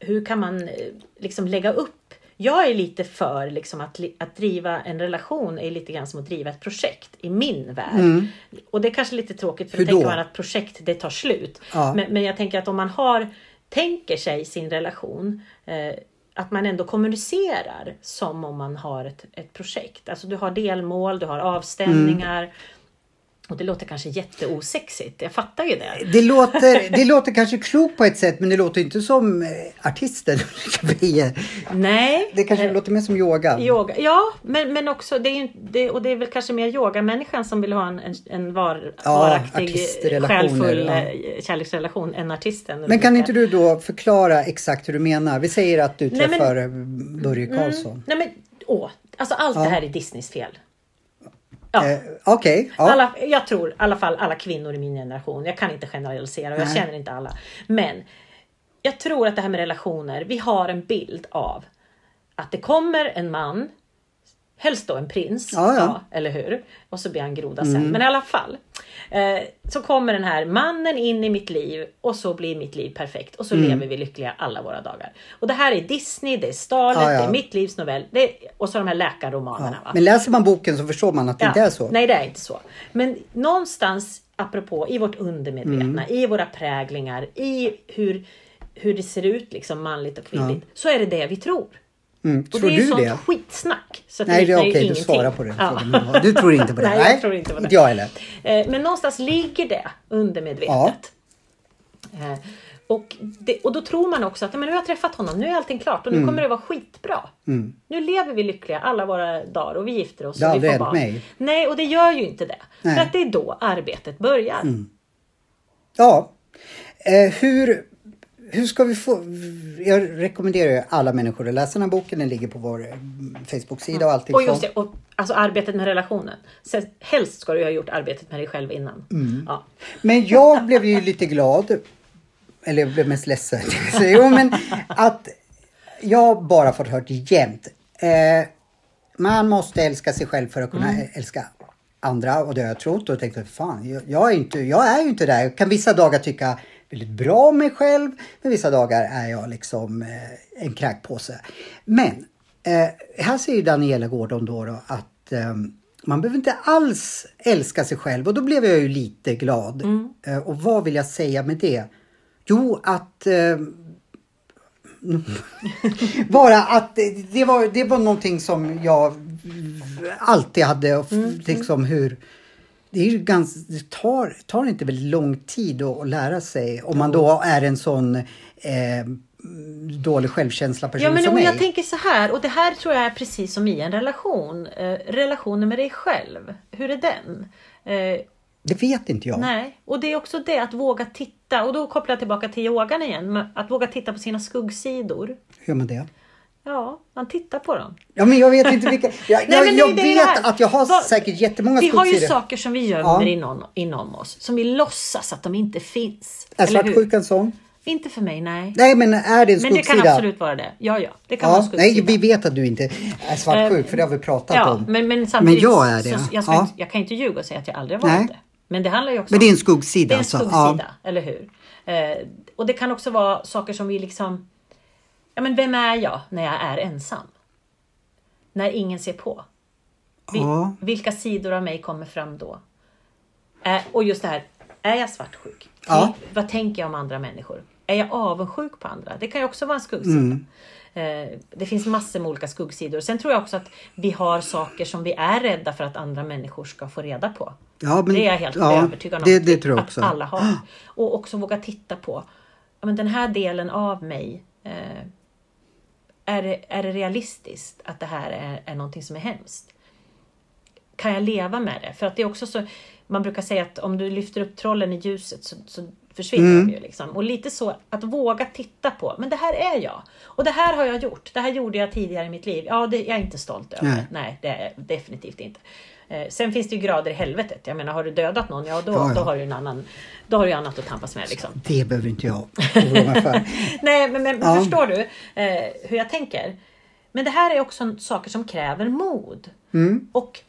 hur kan man eh, liksom lägga upp? Jag är lite för liksom att, att driva en relation är lite grann som att driva ett projekt i min värld. Och det är kanske lite tråkigt för Hur då tänker man att projekt det tar slut. Ja. Men, men jag tänker att om man har, tänker sig sin relation eh, att man ändå kommunicerar som om man har ett, ett projekt. Alltså du har delmål, du har avstämningar. Mm. Och det låter kanske jätteosexigt, jag fattar ju det. Det låter, det låter kanske klokt på ett sätt men det låter inte som eh, artisten. *laughs* Nej. Det kanske eh, låter mer som yoga. Yoga, ja, men, men också det är det, och det är väl kanske mer yogamänniskan som vill ha en, en, var, Ja, varaktig, själfull ja. eh, kärleksrelation än artisten. Men kan inte du då förklara exakt hur du menar? Vi säger att du Nej, men- träffar Börje Karlsson. Nej men, åh, alltså allt Ja. det här är Disneys fel. Ja. Eh, Okej, ja. Alla, jag tror i alla fall alla kvinnor i min generation. Jag kan inte generalisera och jag Nej. känner inte alla. Men jag tror att det här med relationer. Vi har en bild av att det kommer en man. Helst då en prins. Ja, ja. Mm. eller hur? Och så blir han groda sen. Men i alla fall. Eh, så kommer den här mannen in i mitt liv och så blir mitt liv perfekt. Och så Mm. lever vi lyckliga alla våra dagar. Och det här är Disney, det är Starlet, Ja, ja. det är mitt livs novell. Det är, och så de här läkarromanerna. Va? Men läser man boken så förstår man att det inte är så. Nej, det är inte så. Men någonstans, apropå, i vårt undermedvetna, Mm. i våra präglingar, i hur, hur det ser ut, liksom manligt och kvinnligt, så är det det vi tror. Mm. Och Tror det är ju du sånt det? skitsnack. Så Nej, det är okej, du ingenting. svarar på den Ja. frågan. Du tror inte på det? *laughs* Nej, jag tror inte på det. Inte jag heller. Eh, Men någonstans ligger det undermedvetet. Eh, Och, det, och då tror man också att men nu har jag träffat honom, nu är allting klart och nu Mm. kommer det vara skitbra. Nu lever vi lyckliga alla våra dagar och vi gifter oss Det har aldrig hänt mig. Nej, och det gör ju inte det. Nej. Mm. För att det är då arbetet börjar. Ja. Eh, hur, hur ska vi få... Jag rekommenderar ju alla människor att läsa den här boken. Den ligger på vår eh, Facebook-sida och allting Och just det, och, alltså arbetet med relationen. Sen, helst ska du ha gjort arbetet med dig själv innan. Mm. Ja. Men jag blev ju lite glad. Eller jag blev mest ledsen. *laughs* Så, jo, men att jag bara fått hört jämt. Eh, man måste älska sig själv för att kunna Mm. älska andra. Och det har jag trott. Och tänkte, fan, jag, jag, är inte, jag är ju inte där. Jag kan vissa dagar tycka väldigt bra om mig själv. Men vissa dagar är jag liksom eh, en kräkpåse. Men eh, här säger Daniela Gordon då, då att eh, man behöver inte alls älska sig själv och då blev jag ju lite glad. Eh, och vad vill jag säga med det? Jo, att eh, *laughs* bara att det, var, det var någonting som jag alltid hade och liksom hur det, är ganska, det tar, tar inte väldigt lång tid att, att lära sig om man då är en sån eh, dålig självkänsla person Ja men som om mig. jag tänker så här och det här tror jag är precis som i en relation. Eh, relationen med dig själv. Hur är den? Eh, Det vet inte jag. nej, och det är också det att våga titta och då kopplar jag tillbaka till yogan igen. Att våga titta på sina skuggsidor. Hur gör man det? Ja, man tittar på dem. Ja men jag vet inte vilka. *laughs* Jag, Nej, jag, jag vet att jag har Vad- säkert jättemånga Vi har ju skuggsidor. saker som vi gömmer Ja. inom, inom oss. Som vi låtsas att de inte finns. Är svartsjukan sån? Inte för mig, nej. Nej men är det en Men det skuggsida? kan absolut vara det. Ja, ja. Det kan vara Ja, skuggsida. nej, vi vet att du inte är svartsjuk Eh, för det har vi pratat Ja, om. men, men samtidigt. Men jag är det. Så jag, ska Ja. jag kan inte ljuga och säga att jag aldrig har varit Nej. det. Men det handlar ju också Men det är om- en skuggsida Det är en alltså? skuggsida, eller hur? Eh, och det kan också vara saker som vi liksom... Ja, men vem är jag när jag är ensam? När ingen ser på. Vi, Ja. Vilka sidor av mig kommer fram då? Eh, och just det här, är jag svartsjuk? Ja. Vad tänker jag om andra människor? Är jag avundsjuk på andra? Det kan ju också vara en skuggsida. Mm. Eh, det finns massor med olika skuggsidor. Sen tror jag också att vi har saker som vi är rädda för att andra människor ska få reda på. Ja, men- det är jag helt ja, övertygad om det- det tror jag också. att alla har. Och också våga titta på ja, men den här delen av mig. Eh, är det, är det realistiskt att det här är, är någonting som är hemskt? Kan jag leva med det? För att det är också så, man brukar säga att om du lyfter upp trollen i ljuset så, så försvinner Mm. de ju. Liksom. Och lite så att våga titta på, men det här är jag. Och det här har jag gjort. Det här gjorde jag tidigare i mitt liv. Ja, det, jag är inte stolt över. Nej. Nej, det är jag definitivt inte. Eh, sen finns det ju grader i helvetet. Jag menar, har du dödat någon, ja då, Ja, ja. då har du en annan, då har du ju annat att tampas med. Liksom. Det behöver inte jag. *laughs* Nej, men, men Ja. förstår du eh, hur jag tänker? Men det här är också saker som kräver mod. Mm. Och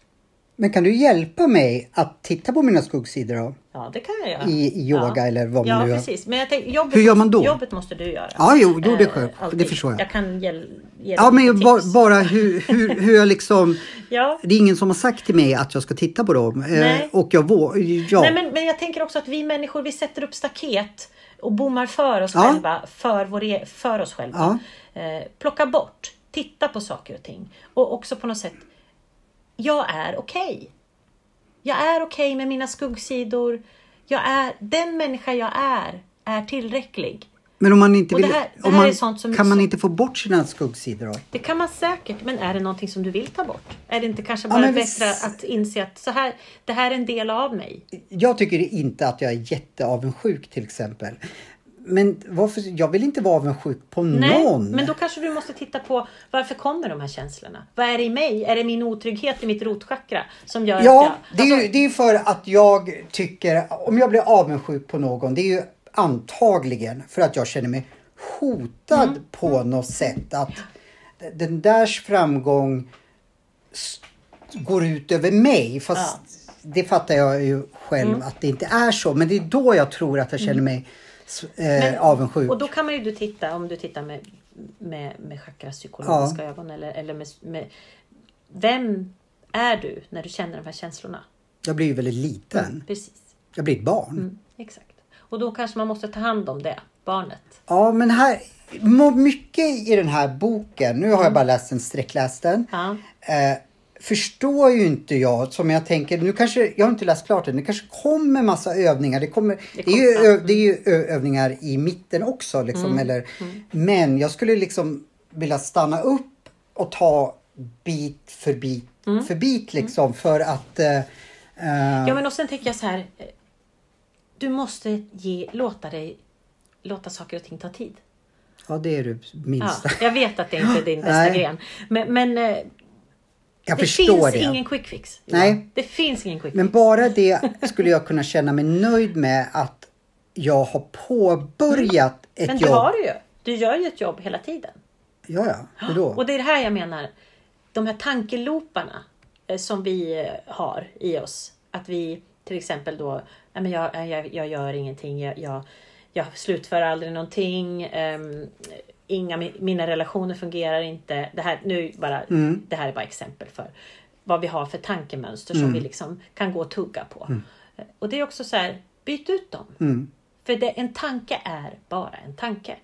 Men kan du hjälpa mig att titta på mina skuggsidor då? ja, det kan jag göra. I- i yoga ja. eller vad man ja, nu gör. precis. Men jag tänk, jobbet, Hur gör man då? Jobbet måste du göra. Ja, jo, jo det, själv, alltid. det förstår jag. Jag kan ge, ge Ja, men bara, bara hur, hur, hur jag liksom... *laughs* Ja. Det är ingen som har sagt till mig att jag ska titta på dem. Eh, Nej. och jag vågar... Ja. Nej, men, men jag tänker också att vi människor, vi sätter upp staket och bommar för oss Ja. själva, för, vår, e- för oss själva. Eh, plocka bort, titta på saker och ting. Och också på något sätt, jag är okej. Jag är okej med mina skuggsidor. Jag är, den människa jag är, är tillräcklig. Men om man inte vill... här- om man, som- kan man inte få bort sina skuggsidor då? Det kan man säkert, men är det någonting som du vill ta bort? Är det inte kanske Ja, bara men bättre visst- att inse att så här, det här är en del av mig? Jag tycker inte att jag är jätteavundsjuk till exempel. Men varför, jag vill inte vara avundsjuk på Nej, någon. men då kanske du måste titta på varför kommer de här känslorna? Vad är det i mig? Är det min otrygghet i mitt rotchakra som gör Ja, att jag... det är, ju, Alltså, det är för att jag tycker, om jag blir avundsjuk på någon, det är ju antagligen för att jag känner mig hotad Mm. på något sätt. Att den där framgång går ut över mig. Fast det fattar jag ju själv Mm. att det inte är så. Men det är då jag tror att jag känner mig s- eh, Men- avundsjuk. och då kan man ju du titta, om du tittar med, med, med chakrapsykologiska ögon eller, eller med, med... Vem är du när du känner de här känslorna? Jag blir ju väldigt liten. Precis. Jag blir ett barn. Mm, exakt. Och då kanske man måste ta hand om det, barnet. Ja, men här, mycket i den här boken, nu har jag bara läst den, sträckläst den. Ja. Eh, förstår ju inte jag, som jag tänker, nu kanske, jag har inte läst klart den, det kanske kommer massa övningar. Det, kommer, det, Det är, ju, ö, det är ju övningar i mitten också. Liksom, Mm. eller, Men jag skulle liksom vilja stanna upp och ta bit för bit Mm. för bit liksom för att eh, eh, Ja men och sen tänker jag så här. eh, Du måste ge, låta dig låta saker och ting ta tid. ja, det är Ja, minsta. jag vet att det inte är din bästa *laughs* gren. Men, men eh, Jag det finns det. ingen quick fix. Nej. Det finns ingen quick Men fix. bara det skulle jag kunna känna mig nöjd med att jag har påbörjat ett Men jobb. det har du ju. Du gör ju ett jobb hela tiden. Ja, ja. Hur då? Och det är det här jag menar. De här tankeloparna eh, som vi eh, har i oss. Att vi till exempel då, men jag, jag, jag gör ingenting, jag, jag, jag slutför aldrig någonting. Inga, mina relationer fungerar inte. Det här, nu bara, Mm. det här är bara exempel för vad vi har för tankemönster som vi liksom kan gå och tugga på. Och det är också så här, byt ut dem. Mm. För det, en tanke är bara en tanke.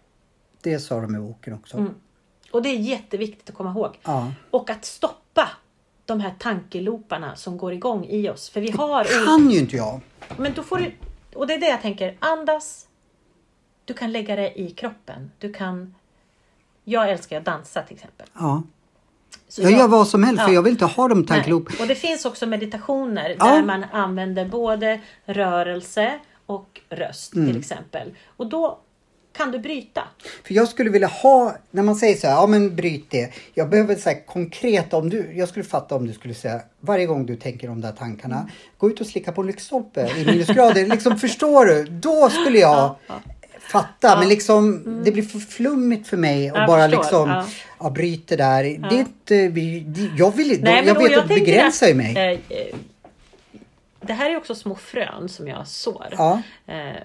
Det sa de i boken också. Mm. Och det är jätteviktigt att komma ihåg. Ja. Och att stoppa de här tankeloparna som går igång i oss. För vi har... olika- Kan ju inte jag. Men då får du... Och det är det jag tänker. Andas. Du kan lägga det i kroppen. Du kan... Jag älskar att dansa till exempel. Ja. Så Jag gör vad som helst för Ja. jag vill inte ha de Nej. tankeloop. Och det finns också meditationer Ja. där man använder både rörelse och röst Mm. till exempel. Och då kan du bryta. För jag skulle vilja ha, när man säger så här, ja men bryt det. Jag behöver här konkret, om du, jag skulle fatta om du skulle säga, varje gång du tänker de där tankarna, Mm. gå ut och slicka på en lyktstolpe i minusgrader. liksom, förstår du? Då skulle jag Ja, ja. Fatta. Men liksom, det blir för flummigt för mig att Jag bara förstår, liksom, ja. ja. bryta där. Det är inte, jag vill inte, Nej, jag vet att det begränsar ju att, mig. eh, eh, det här är också små frön som jag sår. Ja. Eh,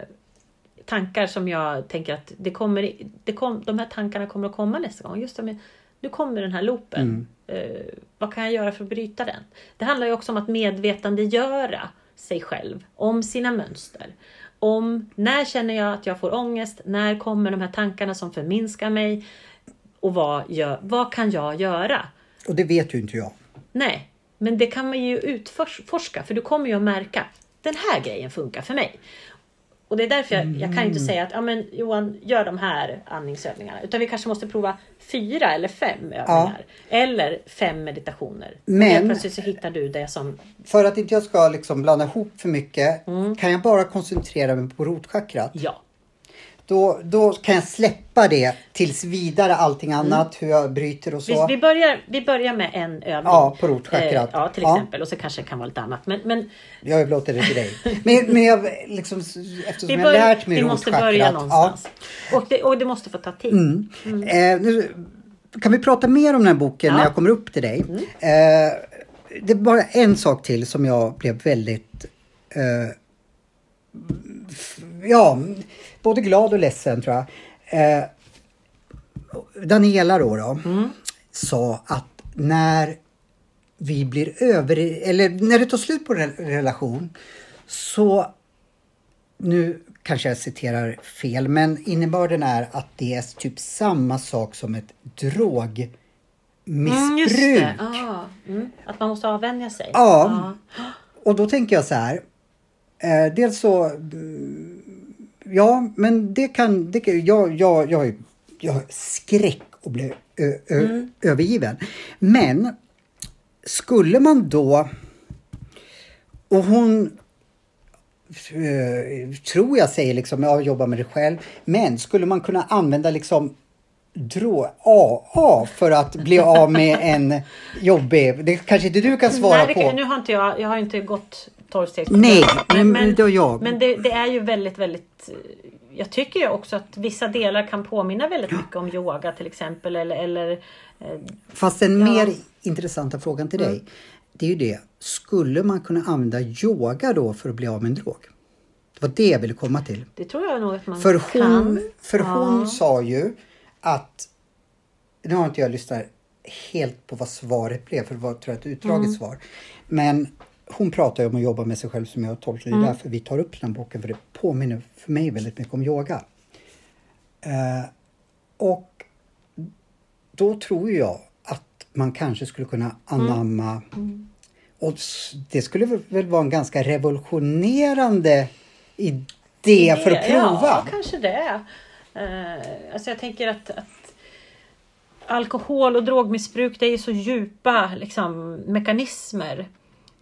tankar som jag tänker att det kommer, det kom, de här tankarna kommer att komma nästa gång. Just det, nu kommer den här loopen. Mm. Eh, vad kan jag göra för att bryta den? Det handlar ju också om att medvetandegöra sig själv om sina mönster. Om när känner jag att jag får ångest? När kommer de här tankarna som förminskar mig? Och vad, gör, vad kan jag göra? Och det vet ju inte jag. Nej, men det kan man ju utforska för du kommer ju att märka den här grejen funkar för mig. Och det är därför jag, jag kan Mm. inte säga att ja, men Johan, gör de här andningsövningarna. Utan vi kanske måste prova fyra eller fem övningar. Eller fem meditationer. Och Men- helt plötsligt så hittar du det som... För att inte jag ska liksom blanda ihop för mycket Mm. kan jag bara koncentrera mig på rotchakrat. Ja. Då, då kan jag släppa det tills vidare allting annat, hur jag bryter och så. vi, börjar, vi börjar med en övning. Ja, på rotchakrat. Eh, ja, till Ja. exempel. Och så kanske det kan vara lite annat. Men, men Jag överlåter det till dig. Men, men jag, liksom, eftersom vi, jag har lärt mig vi måste börja ja. någonstans. Och, det, och det måste få ta tid. Eh, nu, kan vi prata mer om den här boken Ja. när jag kommer upp till dig? Eh, det är bara en sak till som jag blev väldigt eh, ja, både glad och ledsen tror jag. Eh, Daniela då, då sa att när vi blir över, eller när det tar slut på en relation så nu kanske jag citerar fel, men innebörden är att det är typ samma sak som ett drogmissbruk. Mm, just det. Ah, mm. Att man måste avvänja sig. Ja. Och då tänker jag så här. Eh, dels så, mm, ja men det kan, det kan jag, jag, jag, jag har skräck att bli ö, ö, Mm. övergiven. Men skulle man då, och hon eh, tror jag säger liksom, jag jobbar med det själv, men skulle man kunna använda liksom drå, AA för att bli av med en *laughs* jobbig, det kanske inte du kan svara Nej, det på. nu har inte jag, jag har inte gått tolvstegs Nej, men det har jag. Men det, det är ju väldigt, väldigt... Jag tycker ju också att vissa delar kan påminna väldigt mycket om yoga till exempel. Eller, eller eh, Fast den Ja. Mm. mer intressanta frågan till dig, det är ju det. Skulle man kunna använda yoga då för att bli av med en drog? Det var det jag ville komma till. det tror jag nog att man För hon, kan. för hon Ja. sa ju att, nu har inte jag lyssnat helt på vad svaret blev, för det var tror jag, ett utdraget Mm. svar. Men hon pratar ju om att jobba med sig själv som jag tolkar det. Mm. är därför vi tar upp den boken, för det påminner för mig väldigt mycket om yoga. Eh, och då tror jag att man kanske skulle kunna anamma och s- det skulle väl- vara en ganska revolutionerande idé för att prova. Ja, kanske det. Uh, alltså jag tänker att, att alkohol och drogmissbruk det är så djupa liksom, mekanismer.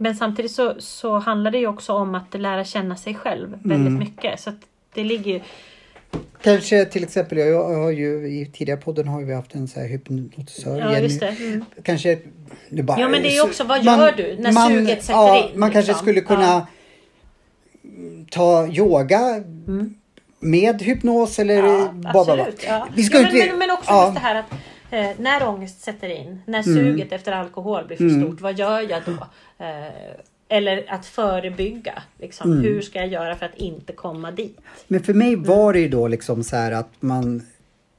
Men samtidigt så, så handlar det ju också om att lära känna sig själv väldigt Mm. mycket. Så det ligger ju... Kanske till exempel, jag har ju i tidigare podden har vi haft en så här hypnotisör. Ja, just det. Mm. Kanske, nu bara, Ja, men det är ju så- också, vad gör du när suget sätter ja, in, Man kanske liksom? skulle kunna Ja. ta yoga med hypnos eller Ja, bla. absolut. Ja. Vi ska ja, inte, men, men också ja, just det här att eh, när ångest sätter in, när Mm. suget efter alkohol blir för stort, vad gör jag då? Eh, eller att förebygga. Liksom. Mm. Hur ska jag göra för att inte komma dit? Men för mig var det ju då liksom så här att man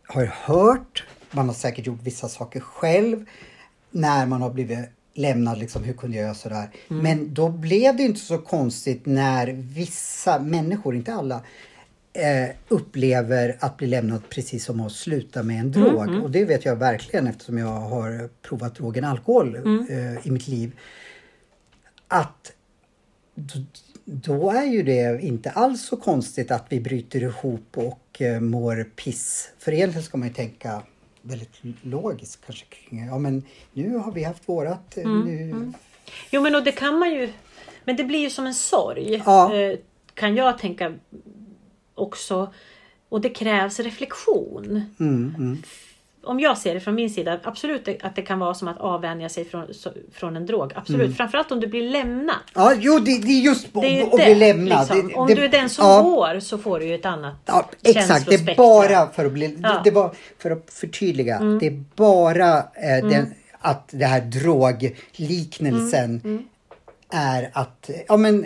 har hört, man har säkert gjort vissa saker själv när man har blivit lämnad, liksom, hur kunde jag göra sådär? Men då blev det inte så konstigt när vissa människor, inte alla, eh, upplever att bli lämnad precis som att sluta med en drog. Och det vet jag verkligen eftersom jag har provat drogen alkohol eh, i mitt liv. Att då, är ju det inte alls så konstigt att vi bryter ihop och eh, mår piss. För egentligen ska man ju tänka väldigt logiskt kanske kring, ja men nu har vi haft vårat, eh, nu... Jo men och det kan man ju. Men det blir ju som en sorg. Ja. Eh, kan jag tänka också. Och det krävs reflektion. Mm, mm. Om jag ser det från min sida, absolut att det kan vara som att avvänja sig från, från en drog. Absolut. Mm. Framförallt om du blir lämnad. Ja, jo det, det är just Det att bli lämnad. liksom. Det- Om det- du är den som ja. går så får du ju ett annat Ja, exakt. Det är bara för att bli... Ja. Mm. Det, var för att förtydliga. Det är bara eh, den, att det här drogliknelsen Mm. är att... Ja, men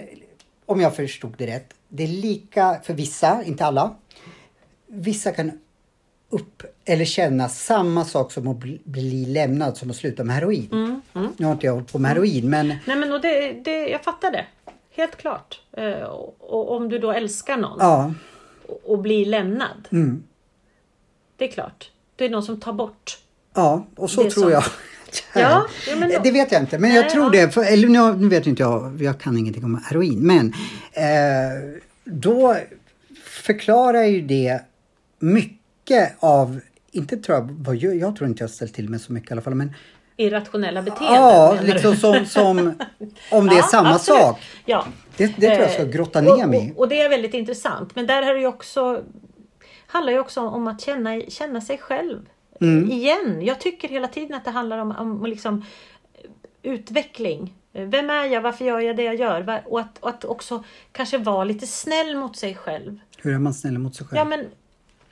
om jag förstod det rätt. Det är lika för vissa, inte alla. Vissa kan upp eller känna samma sak som att bli, lämnad som att sluta med heroin. Mm, Nu har inte jag hållit på med heroin men Nej men och det, det, jag fattar det. Helt klart. Eh, och, och om du då älskar någon ja. och, och blir lämnad. Mm. Det är klart. Det är någon som tar bort. Ja, och så tror som- jag. Ja, ja, men då- det vet jag inte, men Nej, jag tror det. För, eller nu, nu vet inte jag, jag kan ingenting om heroin. Men eh, då förklarar ju det mycket av, inte tror jag, jag, jag tror inte jag ställt till med så mycket i alla fall, men Irrationella beteenden? ja, liksom som, som om det är *laughs* Ja, samma absolut. sak. Ja. Det, det tror jag ska Eh, grotta ner mig och, och det är väldigt intressant. Men där har det också, handlar ju också om att känna, känna sig själv. Mm. Igen. Jag tycker hela tiden att det handlar om, om liksom, utveckling. Vem är jag? Varför gör jag det jag gör? Och att, och att också kanske vara lite snäll mot sig själv. Hur är man snäll mot sig själv? Ja, men,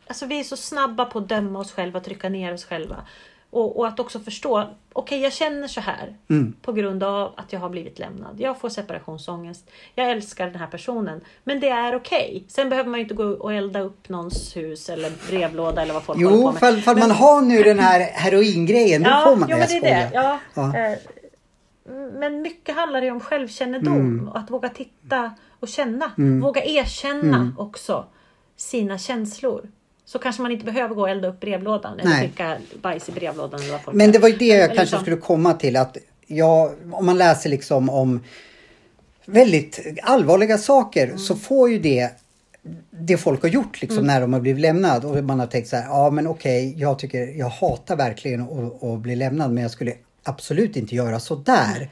alltså, vi är så snabba på att döma oss själva, trycka ner oss själva. Och, och att också förstå, okej jag känner så här Mm. på grund av att jag har blivit lämnad. Jag får separationsångest. Jag älskar den här personen. Men det är okej. Sen behöver man ju inte gå och elda upp någons hus eller brevlåda eller vad folk håller på Jo, med. fall, fall man har nu den här heroingrejen, då ja, får man jo, Nej, men det är det. Ja, Ja. eh, Men mycket handlar ju om självkännedom. Mm. Att våga titta och känna. Våga erkänna Mm. också sina känslor. Så kanske man inte behöver gå och elda upp brevlådan eller Nej. skicka bajs i brevlådan. Eller vad folk Men det var ju det jag kanske liksom- skulle komma till att jag, om man läser liksom om väldigt allvarliga saker Mm. så får ju det det folk har gjort liksom när de har blivit lämnad och man har tänkt så här, ja men okej, jag tycker, jag hatar verkligen att, att bli lämnad men jag skulle absolut inte göra så där.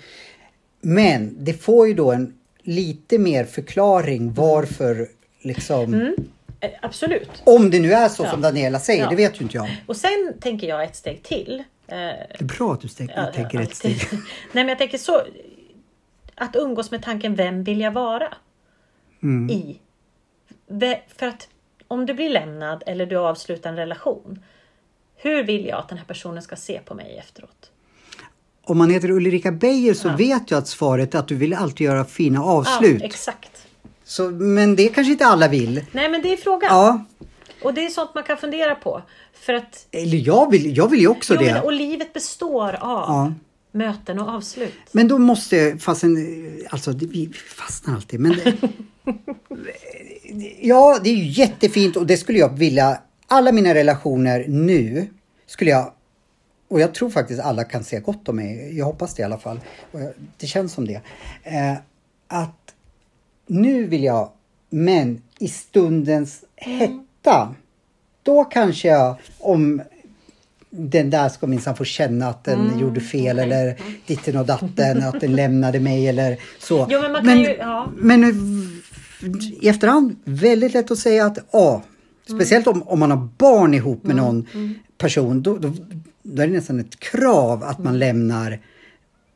Men det får ju då en lite mer förklaring varför liksom, Eh, Absolut. om det nu är så Ja. som Daniela säger, Ja. det vet ju inte jag. Och sen tänker jag ett steg till. Eh, Det är bra att du tänker, Ja, tänker ett steg. *laughs* Nej men jag tänker så. Att umgås med tanken, vem vill jag vara? Mm. I. För att om du blir lämnad eller du avslutar en relation. Hur vill jag att den här personen ska se på mig efteråt? Om man heter Ulrika Beijer så vet jag att svaret är att du vill alltid göra fina avslut. Exakt. Så, men det kanske inte alla vill. Nej men det är frågan. Ja, Och det är sånt man kan fundera på. För att eller jag vill, jag vill ju också jo, det. men, och livet består av Ja. möten och avslut. Men då måste, fastän, alltså vi fastnar alltid. Men *laughs* ja, det är ju jättefint och det skulle jag vilja, alla mina relationer nu skulle jag, och jag tror faktiskt alla kan se gott om mig, jag hoppas det i alla fall, det känns som det. Eh, att nu vill jag, men i stundens hetta, då kanske jag, om den där ska minsann få känna att den gjorde fel eller ditten och datten, att den lämnade mig eller så. Jo, men man kan ju- ja. men i efterhand, väldigt lätt att säga att ja, speciellt om, om man har barn ihop med någon person, då, då, då är det nästan ett krav att man lämnar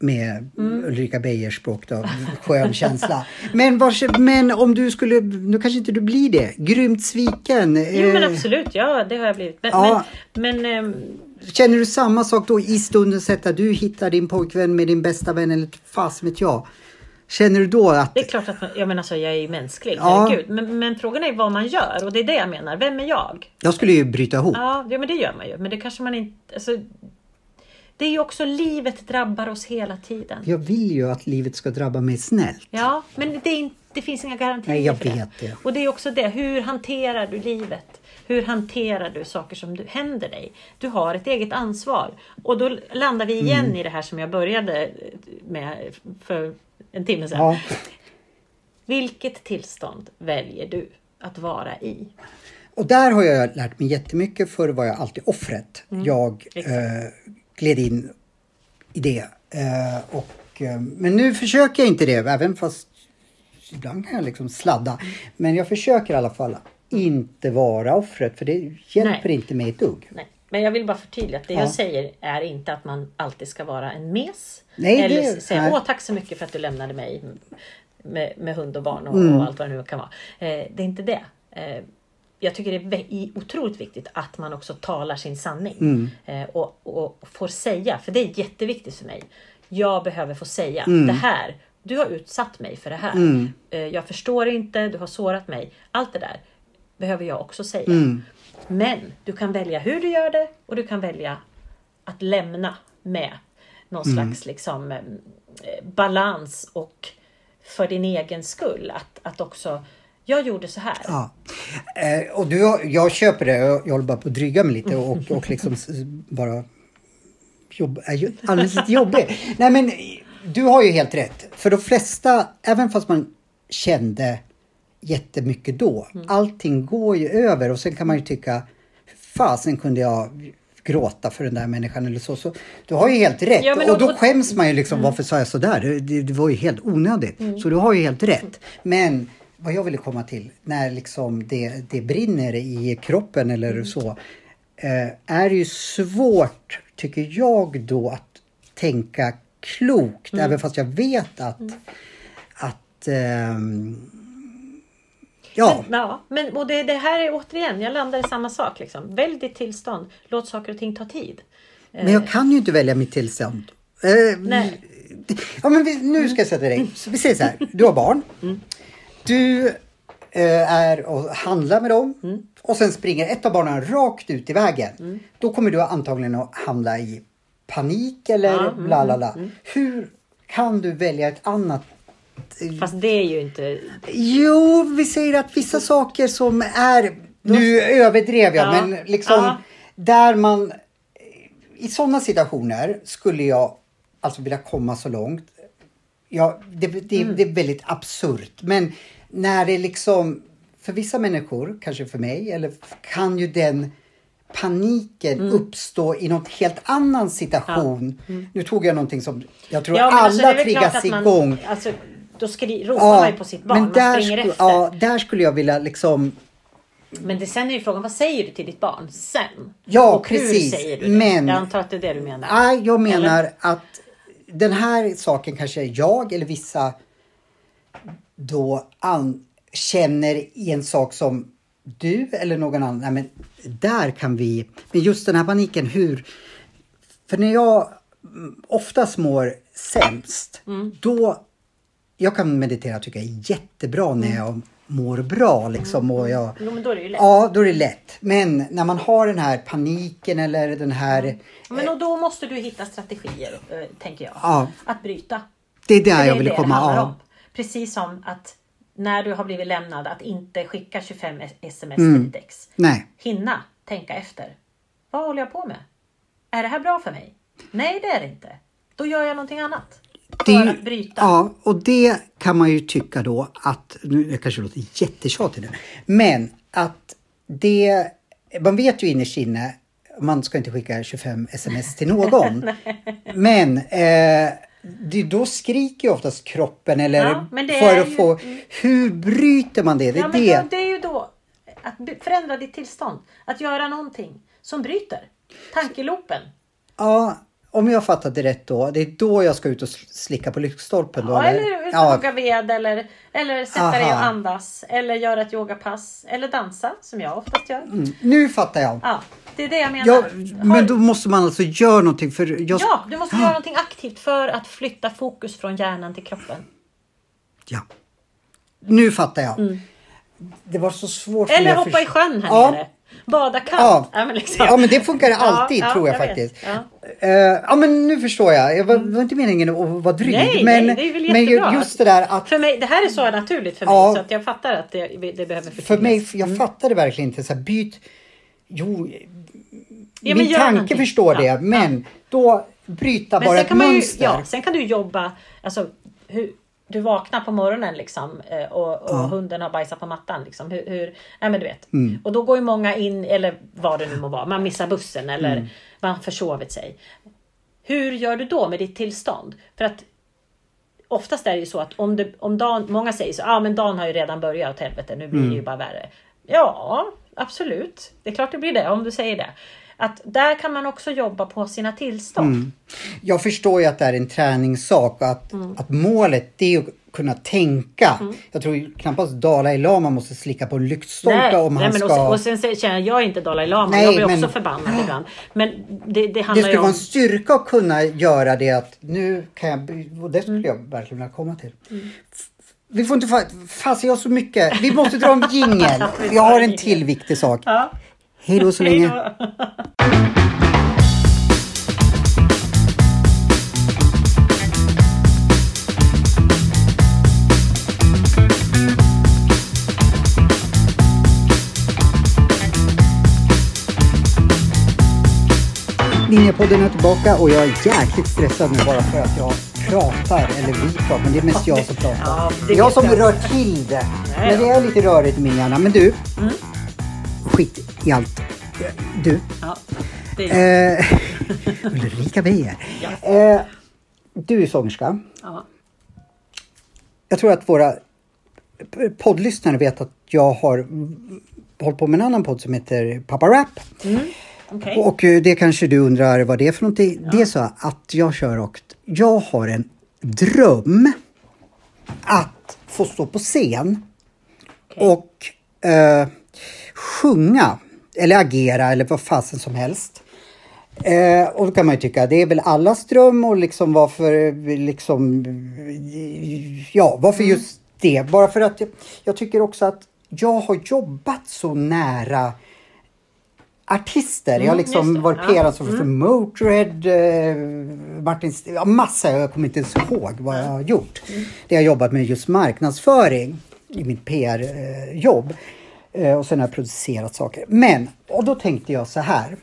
med Ulrika Beijers språk då, skön känsla. Men, vars, men om du skulle, nu kanske inte du blir det, grymt sviken. Jo men eh, absolut, ja det har jag blivit. Men, Ja. men, men ehm, Känner du samma sak då i stunden sett att du hittar din pojkvän med din bästa vän eller fast vet jag. Känner du då att... Det är klart att man, jag, menar, alltså, jag är ju mänsklig, Ja. herregud. Men, men frågan är vad man gör och det är det jag menar. Vem är jag? Jag skulle ju bryta ihop. Ja, ja men det gör man ju. Men det kanske man inte... Alltså, det är ju också livet drabbar oss hela tiden. Jag vill ju att livet ska drabba mig snällt. Ja, men det, inte, det finns inga garantier Nej, jag för det. vet det. Och det är också det, hur hanterar du livet? Hur hanterar du saker som du, händer dig? Du har ett eget ansvar. Och då landar vi igen Mm. i det här som jag började med för en timme sedan. Ja. Vilket tillstånd väljer du att vara i? Och där har jag lärt mig jättemycket. Förr var jag alltid offret. Jag exakt. eh, gled in i det. Eh, och, eh, men nu försöker jag inte det, även fast ibland kan jag liksom sladda. Men jag försöker i alla fall inte vara offret, för det hjälper Nej. inte mig ett dugg. Nej. Men jag vill bara förtydliga att det Ja. jag säger är inte att man alltid ska vara en mes. Nej, eller det- säga nej. åh tack så mycket för att du lämnade mig med, med hund och barn och, Mm. och allt vad det nu kan vara. Eh, det är inte det. Eh, jag tycker det är otroligt viktigt att man också talar sin sanning. Mm. Eh, och, och får säga, för det är jätteviktigt för mig. Jag behöver få säga Mm. det här. Du har utsatt mig för det här. Mm. Eh, jag förstår inte, du har sårat mig. Allt det där behöver jag också säga. Mm. Men du kan välja hur du gör det och du kan välja att lämna med någon Mm. slags liksom, eh, balans och för din egen skull. Att, att också, jag gjorde så här. Ja. Eh, och du, jag köper det, jag, jag håller bara på att dryga mig lite och, och liksom bara jobb, är alldeles jobbig. *laughs* Nej men du har ju helt rätt. För de flesta, även fast man kände jättemycket då. Allting går ju över och sen kan man ju tycka, fasen kunde jag gråta för den där människan eller så. så du har ju helt rätt. Ja, men och då och- skäms man ju liksom, varför sa jag sådär? Det, det, det var ju helt onödigt. Så du har ju helt rätt. Men vad jag ville komma till, när liksom det, det brinner i kroppen eller så, eh, är det ju svårt, tycker jag då, att tänka klokt. Även fast jag vet att, att ehm, ja, Men, ja, men och det, det här är återigen, jag landar i samma sak. Liksom. Välj ditt tillstånd. Låt saker och ting ta tid. men jag kan ju inte välja mitt tillstånd. Eh, Nej. Ja, men vi, nu ska jag sätta dig. Så vi säger så här, du har barn. Du eh, är och handlar med dem och sen springer ett av barnen rakt ut i vägen. Då kommer du antagligen att hamna i panik eller Ja, mm, bla bla bla. Hur kan du välja ett annat Fast det är ju inte... Jo, vi säger att vissa saker som är... Nu överdrev jag, Ja, men liksom ja. där man... I sådana situationer skulle jag alltså vilja komma så långt. Ja, det, det, Mm. det är väldigt absurt, men när det liksom... För vissa människor, kanske för mig, eller kan ju den paniken Mm. uppstå i något helt annan situation. Nu tog jag någonting som jag tror Ja, men alla alltså, triggas man, igång. Alltså, då skri, ropar man ju på sitt barn. men Man där, springer efter. ja, där skulle jag vilja liksom... Men det, sen är ju frågan, vad säger du till ditt barn sen? Ja, och hur precis. säger du det? Men- Jag antar att det är det du menar. Nej, jag menar Eller? att den här saken kanske jag eller vissa då an, känner i en sak som du eller någon annan. Nej, men där kan vi... Men just den här paniken, hur... För när jag mm, oftast mår sämst, Mm. då... Jag kan meditera tycker jag är jättebra när jag mår bra liksom. Och jag, Jo, men då är det ju lätt. Ja, då är det lätt. Men när man har den här paniken eller den här... Men och då måste du hitta strategier, eh, tänker jag. Ja. Att bryta. Det är där det jag det komma av. Precis som att när du har blivit lämnad, att inte skicka 25 sms Mm. till ditt. Nej. Hinna tänka efter. Vad håller jag på med? Är det här bra för mig? Nej, det är det inte. Då gör jag någonting annat. För Det, att bryta. ja, och det kan man ju tycka då att, nu jag kanske låter jättetjatig nu, men att det, man vet ju innerst inne, man ska inte skicka 25 sms till någon. *laughs* men eh, det, då skriker ju oftast kroppen eller Ja, det för att ju- få, hur bryter man det? Det Ja, men det. då, det är ju då att förändra ditt tillstånd. Att göra någonting som bryter tankeloopen. Ja, om jag fattat det rätt då, det är då jag ska ut och sl- slicka på lyktstolpen då? Ja, eller ut och Ja, hugga ved eller, eller sätta dig och Aha. andas. Eller göra ett yogapass. Eller dansa som jag oftast gör. mm, nu fattar jag. Ja, det är det jag menar. Ja, Har- men då måste man alltså göra någonting för jag... ja, du måste göra någonting aktivt för att flytta fokus från hjärnan till kroppen. Ja. Nu fattar jag. Det var så svårt. för Mm. Eller hoppa i förs- sjön här Ja. nere. Bada kallt. Ja. Ja, men, liksom. ja, men det funkar alltid ja, tror jag, jag faktiskt. Ja. Eh, ja, men nu förstår jag. Jag var, var inte meningen att vara dryg. Nej, men, nej, det är väl men jättebra. just det där att För mig, det här är så naturligt för mig Ja. så att jag fattar att det, det behöver för förtydligas. mig, jag fattade verkligen inte så här, byt. Jo, Ja, men min tanke någonting. förstår Ja, det, men då bryta Men bara ett man ju, mönster. ja, sen kan du jobba, alltså hur, du vaknar på morgonen liksom eh, och, och hunden har bajsat på mattan. Liksom. Hur, hur, nej men du vet. Mm. Och då går ju många in, eller vad det nu må vara, man missar bussen eller Mm. man försovit sig. Hur gör du då med ditt tillstånd? För att oftast är det ju så att om, det, om dagen, många säger så, ja ah, men dagen har ju redan börjat åt helvete, nu blir Mm. det ju bara värre. Ja, absolut. Det är klart det blir det om du säger det. Att där kan man också jobba på sina tillstånd. Mm. Jag förstår ju att det är en träningssak och att, Mm. att målet det är att kunna tänka. Jag tror knappast Dalai Lama måste slicka på en lyktstolpe om han men ska... och, sen, och sen känner jag, jag är inte Dalai Lama, Nej, jag blir men- också förbannad ibland. Men det, det det handlar skulle ju vara en styrka att kunna göra det att nu kan jag... Och det skulle Mm. jag verkligen vilja komma till. F- Vi får inte... fa- Fasen jag har så mycket. Vi måste dra en *laughs* jingel. Jag har en till viktig sak. Ja. Hej då så länge. då. Linjapodden är tillbaka och jag är jäkligt stressad nu bara för att jag pratar, eller vi pratar, men det är mest jag som pratar. Ja, jag som rör till det. Men det är lite rörigt i min hjärna. Men du, Mm. Skit i allt. Du, Ja, det är eh, *laughs* Ulrika Beijer. Eh, du är sångerska. ja. Jag tror att våra poddlyssnare vet att jag har hållit på med en annan podd som heter Papa Rap. Okej. Och eh, det kanske du undrar vad det är för någonting. Det är så att jag kör och jag har en dröm att få stå på scen Okej. och eh, sjunga eller agera eller vad fasen som helst. Eh, och då kan man ju tycka det är väl allas dröm och liksom varför liksom ja varför just det? Bara för att jag, jag tycker också att jag har jobbat så nära artister. jag har liksom just det. varit Ja. Mm. PR-ansvarig för Motörhead, eh, Martin, St- ja, massa. Jag kommer inte ens ihåg vad jag har gjort. Mm. Det har jag jobbat med just marknadsföring i mitt PR-jobb. Eh, och sen har jag producerat saker. Men, och då tänkte jag så här.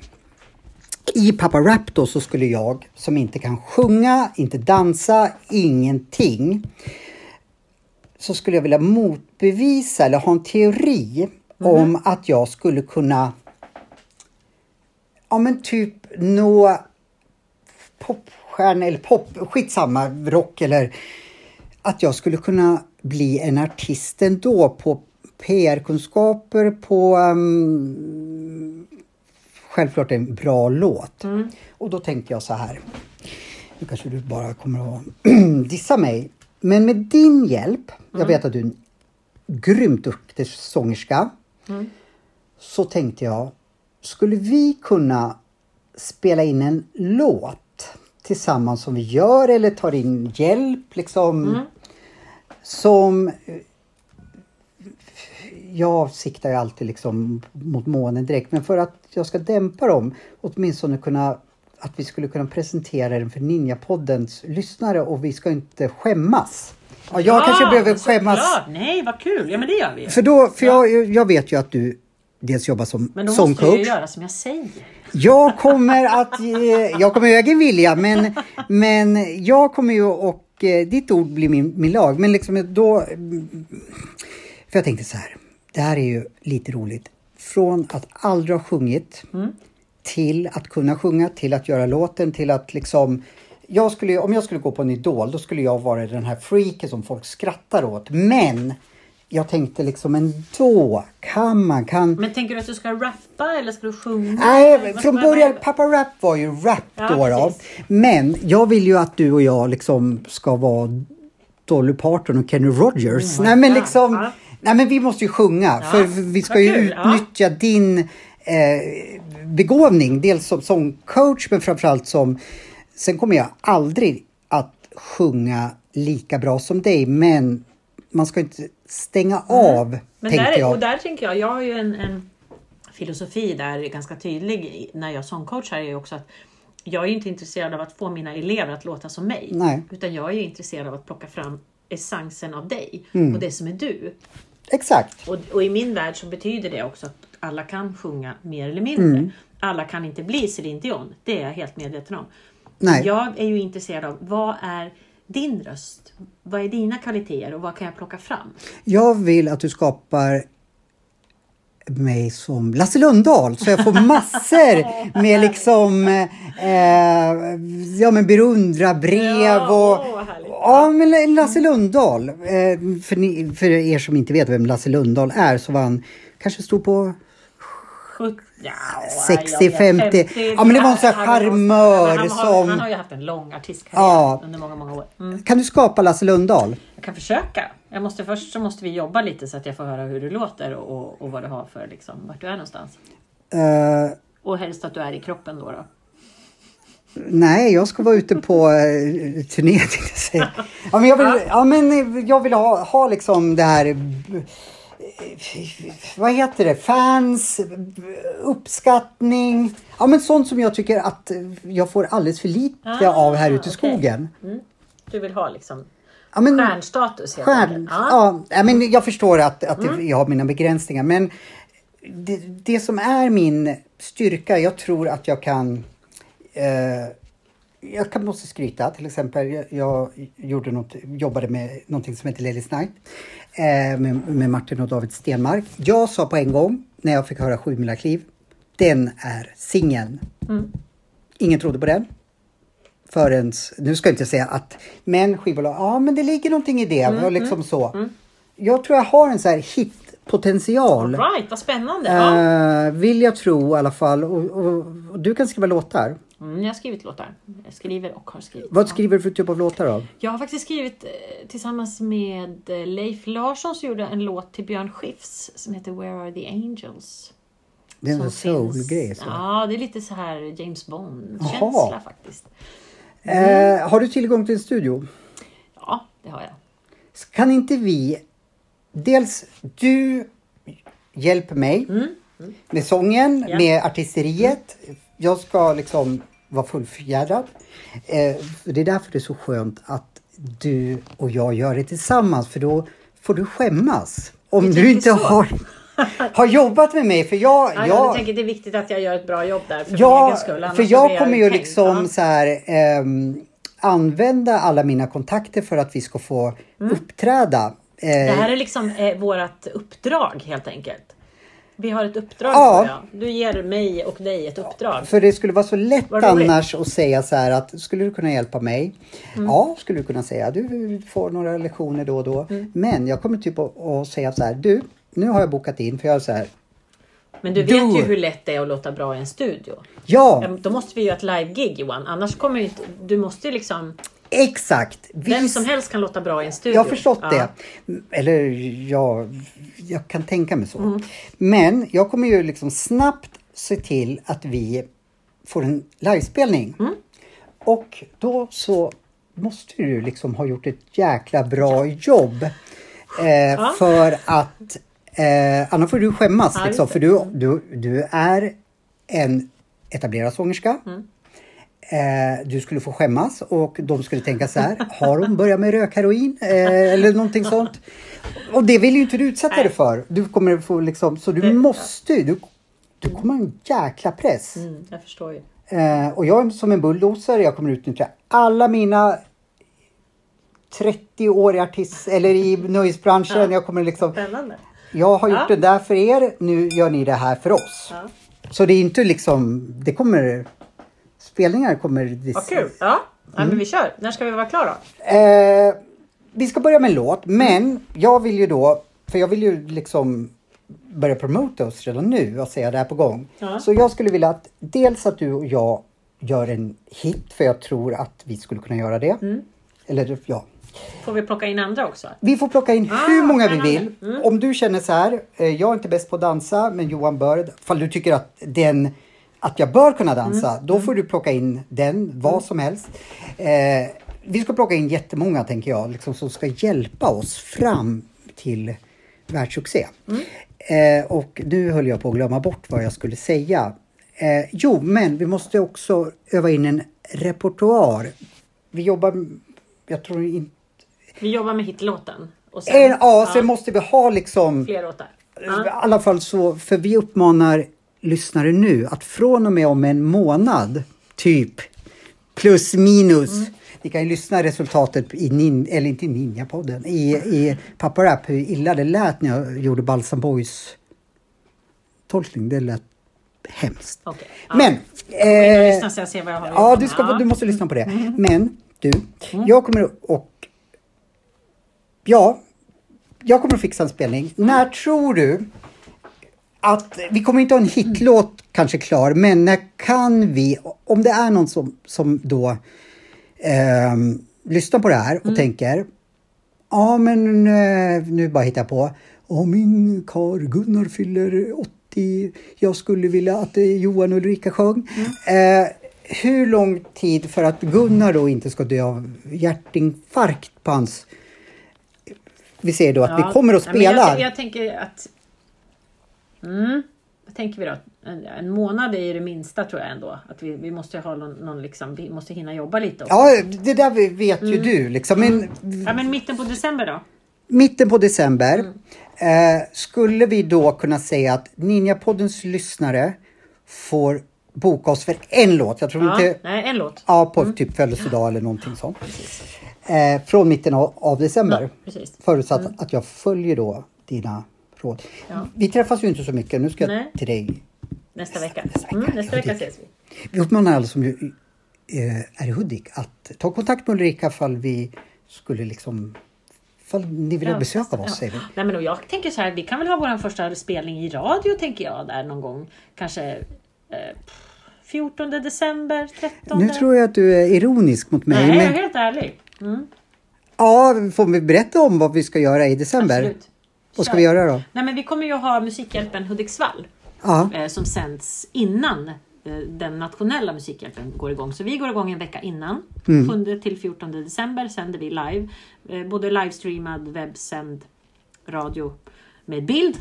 I Papa Rap då så skulle jag som inte kan sjunga, inte dansa, ingenting. Så skulle jag vilja motbevisa eller ha en teori om att jag skulle kunna ja men typ nå popstjärna eller pop, skitsamma, rock eller att jag skulle kunna bli en artist ändå på PR-kunskaper, på um, självklart en bra låt. Och då tänkte jag så här. Nu kanske du bara kommer att *clears throat* dissa mig. Men med din hjälp, jag vet att du är en grymt duktig sångerska. Så tänkte jag, skulle vi kunna spela in en låt tillsammans som vi gör eller tar in hjälp liksom. Som eh, jag siktar ju alltid liksom mot månen direkt men för att jag ska dämpa dem åtminstone kunna att vi skulle kunna presentera den för Ninjapoddens lyssnare och vi ska inte skämmas. Ja, jag kanske behöver skämmas. såklart. Nej, vad kul. Ja, men det gör vi. För, då, för jag, jag vet ju att du dels jobbar som Men då måste du ju göra som jag säger. Jag kommer att, ge- jag kommer öga vilja men, men jag kommer ju och eh, ditt ord blir min, min lag. Men liksom då, för jag tänkte så här, det här är ju lite roligt. Från att aldrig ha sjungit till att kunna sjunga, till att göra låten, till att liksom jag skulle, om jag skulle gå på en Idol, då skulle jag vara den här freaken som folk skrattar åt. Men jag tänkte liksom ändå, kan man, kan Men tänker du att du ska rappa eller ska du sjunga? Nej, från början, Papa Rap var ju rap Ja, då, då. Men jag vill ju att du och jag liksom ska vara Dolly Parton och Kenny Rogers. nej men liksom, Ja. Nej men vi måste ju sjunga Ja, för vi ska ju kul, ja. utnyttja din eh, begåvning. Dels som sångcoach men framförallt som, sen kommer jag aldrig att sjunga lika bra som dig men man ska inte stänga av, Mm. Men där, jag. och där tänker jag, jag har ju en, en filosofi där ganska tydlig när jag sångcoachar är ju också att jag är inte intresserad av att få mina elever att låta som mig. Nej. Utan jag är intresserad av att plocka fram essensen av dig Mm. och det som är du. Exakt. Och, och i min värld så betyder det också att alla kan sjunga mer eller mindre. Mm. Alla kan inte bli Céline Dion. Det är jag helt medveten om. Nej. Jag är ju intresserad av vad är din röst? Vad är dina kvaliteter och vad kan jag plocka fram? Jag vill att du skapar mig som Lasse Lundahl så jag får massor *laughs* med liksom eh, ja men beundrarbrev Ja, och. Ja men Lasse Lundahl eh, för, ni, för er som inte vet vem Lasse Lundahl är så var han kanske stod på 70, ja, 60, jag vet, 50. Ja, men det var en sån här charmör som- han har ju haft en lång artistkarriär Ja. under många, många år. Mm. kan du skapa Lasse Lundahl? Jag kan försöka. Jag måste, först så måste vi jobba lite så att jag får höra hur du låter och, och vad du har för, liksom, vart du är någonstans. Eh, Och helst att du är i kroppen då. då. Nej, jag ska vara ute på eh, turné *laughs* tänkte jag säga. Ja, men jag vill, ja, men eh, jag vill ha, ha liksom det här... eh, Vad heter det? Fans, uppskattning. Ja, men sånt som jag tycker att jag får alldeles för lite Ah, av här ute i skogen. Du vill ha liksom Ja, men, stjärnstatus helt Stjärn, ja. Ja, men jag förstår att, att det- jag har mina begränsningar. Men det, det som är min styrka, jag tror att jag kan eh, jag kan, måste skryta. Till exempel, jag, jag gjorde något, jobbade med någonting som heter Ladies Night eh, med, med Martin och David Stenmark. Jag sa på en gång när jag fick höra Sju kliv, den är singeln. Mm. Ingen trodde på den. Förrän, nu ska jag inte säga att, men skivbolag, ja men det ligger någonting i det. Mm, och liksom så. Jag tror jag har en så här hitpotential. Right, vad spännande. Eh, vill jag tro i alla fall. Och, och, och du kan skriva låtar. Mm, jag har skrivit låtar. Jag skriver och har skrivit. Vad skriver du för typ av låtar då? Jag har faktiskt skrivit eh, tillsammans med eh, Leif Larsson som gjorde en låt till Björn Skifs som heter Where are the angels? Det är en soul-grej. Ja, det är lite så här James. Bond-känsla faktiskt. Eh, har du tillgång till en studio? Ja, det har jag. Kan inte vi... Dels, du hjälper mig med sången, Mm. Ja. med artisteriet. Jag ska liksom vara fullfjädrad. Eh, det är därför det är så skönt att du och jag gör det tillsammans, för då får du skämmas. Om du inte så. har, *laughs* har jobbat med mig, för jag... Ja, jag jag tänker det är viktigt att jag gör ett bra jobb där för min Ja, egen skull. annars för blir jag kommer ju kränkt. liksom Ja. så här ehm, använda alla mina kontakter för att vi ska få uppträda. Eh, Det här är liksom eh, vårt uppdrag helt enkelt. Vi har ett uppdrag Ja. jag. Du ger mig och dig ett uppdrag. För det skulle vara så lätt. Mm. annars att säga så här att skulle du kunna hjälpa mig? Ja, skulle du kunna säga. Du får några lektioner då och då. Mm. Men jag kommer typ att, att säga så här. Du, nu har jag bokat in för jag är så här. Men du vet ju it. hur lätt det är att låta bra i en studio. Ja, Ja, Då måste vi göra ett live-gig Johan. Annars kommer ju inte... Du måste ju liksom... exakt. Vi Vem som helst kan låta bra i en studio. Jag har förstått Ja. det. Eller ja, jag kan tänka mig så. Mm. Men jag kommer ju liksom snabbt se till att vi får en livespelning. Mm. Och då så måste du liksom ha gjort ett jäkla bra jobb. Eh, För att eh, annars får du skämmas. Ja, liksom, för du, du, du är en etablerad sångerska. Mm. Eh, du skulle få skämmas och de skulle tänka så här. Har hon börjat med rökheroin? Eh, eller någonting sånt. Och det vill ju inte du utsätta Nej. dig för. Du kommer få liksom, så du Det- måste ju. Du, du kommer ha en jäkla press. Mm, jag förstår ju. Eh, och jag är som en bulldozer. Jag kommer utnyttja alla mina 30 år i artist eller i nöjesbranschen. Jag kommer liksom. Spännande. Jag har gjort Ja. det där för er. Nu gör ni det här för oss. Ja. Så det är inte liksom. Det kommer. Spelningar kommer. Vad kul. Ja, ja men vi kör. När ska vi vara klara? Eh, vi ska börja med en låt, men jag vill ju då, för jag vill ju liksom börja promota oss redan nu och säga det här på gång. Ja. Så jag skulle vilja att dels att du och jag gör en hit, för jag tror att vi skulle kunna göra det. Mm. Eller ja, Får vi plocka in andra också? vi får plocka in Ah, hur många vi vill. Om du känner så här, eh, jag är inte bäst på att dansa, men Johan bör. Fall du tycker att den att jag bör kunna dansa, Mm. då får du plocka in den, vad som helst. Eh, vi ska plocka in jättemånga, tänker jag, liksom, som ska hjälpa oss fram till världssuccé. Mm. Eh, och nu höll jag på att glömma bort vad jag skulle säga. Eh, jo, men vi måste också öva in en repertoar. Vi jobbar, jag tror inte Vi jobbar med hitlåten. Och sen, en, ja, sen måste vi ha liksom... Fler låtar. I alla fall så, för vi uppmanar lyssnare nu att från och med om en månad, typ, plus minus. Ni kan ju lyssna resultatet i, nin, eller inte i Ninjapodden, i, i Pappa Rap, hur illa det lät när jag gjorde Balsam Boys tolkning. Det lät hemskt. Ja. Men... Jag Eh, lyssnar så jag ser vad jag har Ja, du, ska, du måste lyssna på det. Men du, jag kommer och... Ja, jag kommer att fixa en spelning. När tror du att... Vi kommer inte ha en hitlåt kanske klar, men när kan vi... Om det är någon som, som då ehm, lyssnar på det här och tänker Ja, men eh, nu bara hittar jag på. Ja, min kar Gunnar fyller 80. Jag skulle vilja att eh, Johan och Ulrika sjöng. Eh, hur lång tid för att Gunnar då inte ska dö av hjärtinfarkt på hans... Vi säger då att vi kommer att Ja, spela. Jag, jag tänker att... Mm, vad tänker vi då? En, en månad är ju det minsta tror jag ändå. Att vi, vi måste ha någon, någon liksom, vi måste hinna jobba lite också. Ja, det där vet ju du liksom. Men Ja, men mitten på december då? mitten på december eh, skulle vi då kunna säga att Ninjapoddens lyssnare får boka oss för en låt. Jag tror Ja, inte... nej, en låt. Ja, på typ födelsedag eller någonting sånt. Eh, från mitten av, av december. Ja, precis. Förutsatt att jag följer då dina råd. Ja. Vi träffas ju inte så mycket. Nu ska jag Nej. till dig. Nästa vecka. nästa vecka. Mm, nästa Ja, vecka ses vi. Vi uppmanar alla som ju, eh, är i Hudik att ta kontakt med Ulrika fall vi skulle liksom... Fall ni vill ha besök av oss, Ja. säger vi. Nej, men jag tänker så här, vi kan väl ha vår första spelning i radio tänker jag där någon gång. Kanske eh, 14 december, 13. Nu tror jag att du är ironisk mot mig. Nej, jag är men, helt ärlig. Mm, ja, får vi berätta om vad vi ska göra i december? absolut. Vad ska vi göra då? Nej, men vi kommer ju ha Musikhjälpen Hudiksvall Ja, eh, som sänds innan eh, den nationella Musikhjälpen går igång. Så vi går igång en vecka innan. Mm. 7 till 14 december sänder vi live. Eh, både livestreamad, webbsänd radio med bild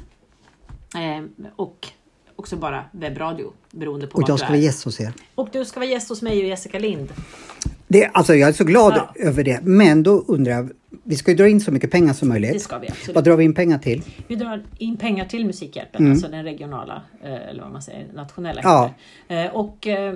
och också bara webbradio beroende på och jag du ska vara gäst hos er. Och du ska vara gäst hos mig och Jessica Lind. Det, alltså jag är så glad Ja. över det. Men då undrar jag, vi ska ju dra in så mycket pengar som möjligt. Det ska vi absolut. Vad drar vi in pengar till? Vi drar in pengar till Musikhjälpen, alltså den regionala, eh, eller vad man säger, nationella. Mm. Ja. Eh, Och eh,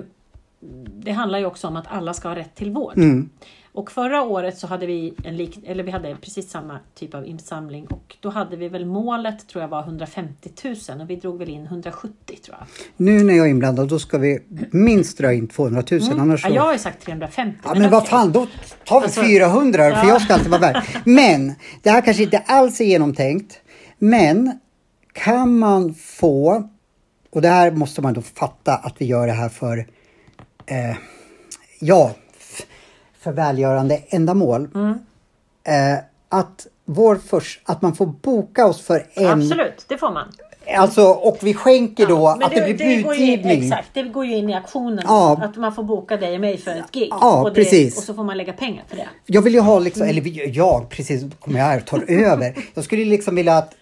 det handlar ju också om att alla ska ha rätt till vård. Mm. Och förra året så hade vi en lik, eller vi hade precis samma typ av insamling och då hade vi väl målet tror jag var 150 000 och vi drog väl in 170 tror jag. Nu när jag är inblandad då ska vi minst dra in 200 000 annars så... Ja, jag har ju sagt 350. Ja, men vad okej. fan, då tar vi Alltså, 400 för ja. jag ska alltid vara värd. *laughs* Men det här kanske inte alls är genomtänkt. Men kan man få, och det här måste man då fatta att vi gör det här för, eh, ja, för välgörande ändamål. Mm. Eh, att, vår förs- att man får boka oss för en, Absolut, det får man. alltså, och vi skänker då att det, blir går ju, budgivning. Exakt, det går ju in i aktionen. Ja. Att man får boka dig och mig för ett gig. Ja, och, det, precis. och så får man lägga pengar för det. Jag vill ju ha liksom, eller vi- jag precis kommer jag här och tar *laughs* över. Jag skulle liksom vilja att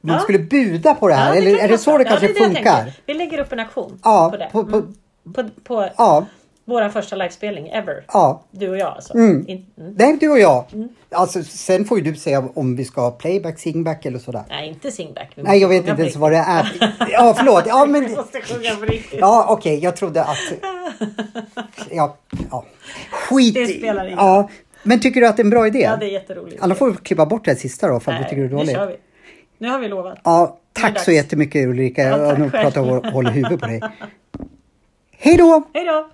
man skulle buda på det här. Eller är det så det kanske det funkar? Vi lägger upp en aktion Ja, på det. på, på, Mm. På, på ja, vår första livespelning ever. ja. Du och jag alltså. Mm. In, mm. Nej, du och jag. Alltså, sen får ju du säga om vi ska ha playback, singback eller sådär. Nej, inte singback. Vi Nej, jag vet inte ens vad det är. Ja, förlåt. Ja, *laughs* Vi men... måste sjunga på riktigt. Ja, okej, jag trodde att... *laughs* Ja, ja. Skit Det spelar ingen Ja, men tycker du att det är en bra idé? Ja, det är jätteroligt. Annars får vi klippa bort det här sista då, för att du tycker det är nu dåligt. kör vi. Nu har vi lovat. Ja, Nu tack så jättemycket Ulrika. Ja, Jag har nog pratat och håller huvudet på dig. *laughs* Hej då! Hej då!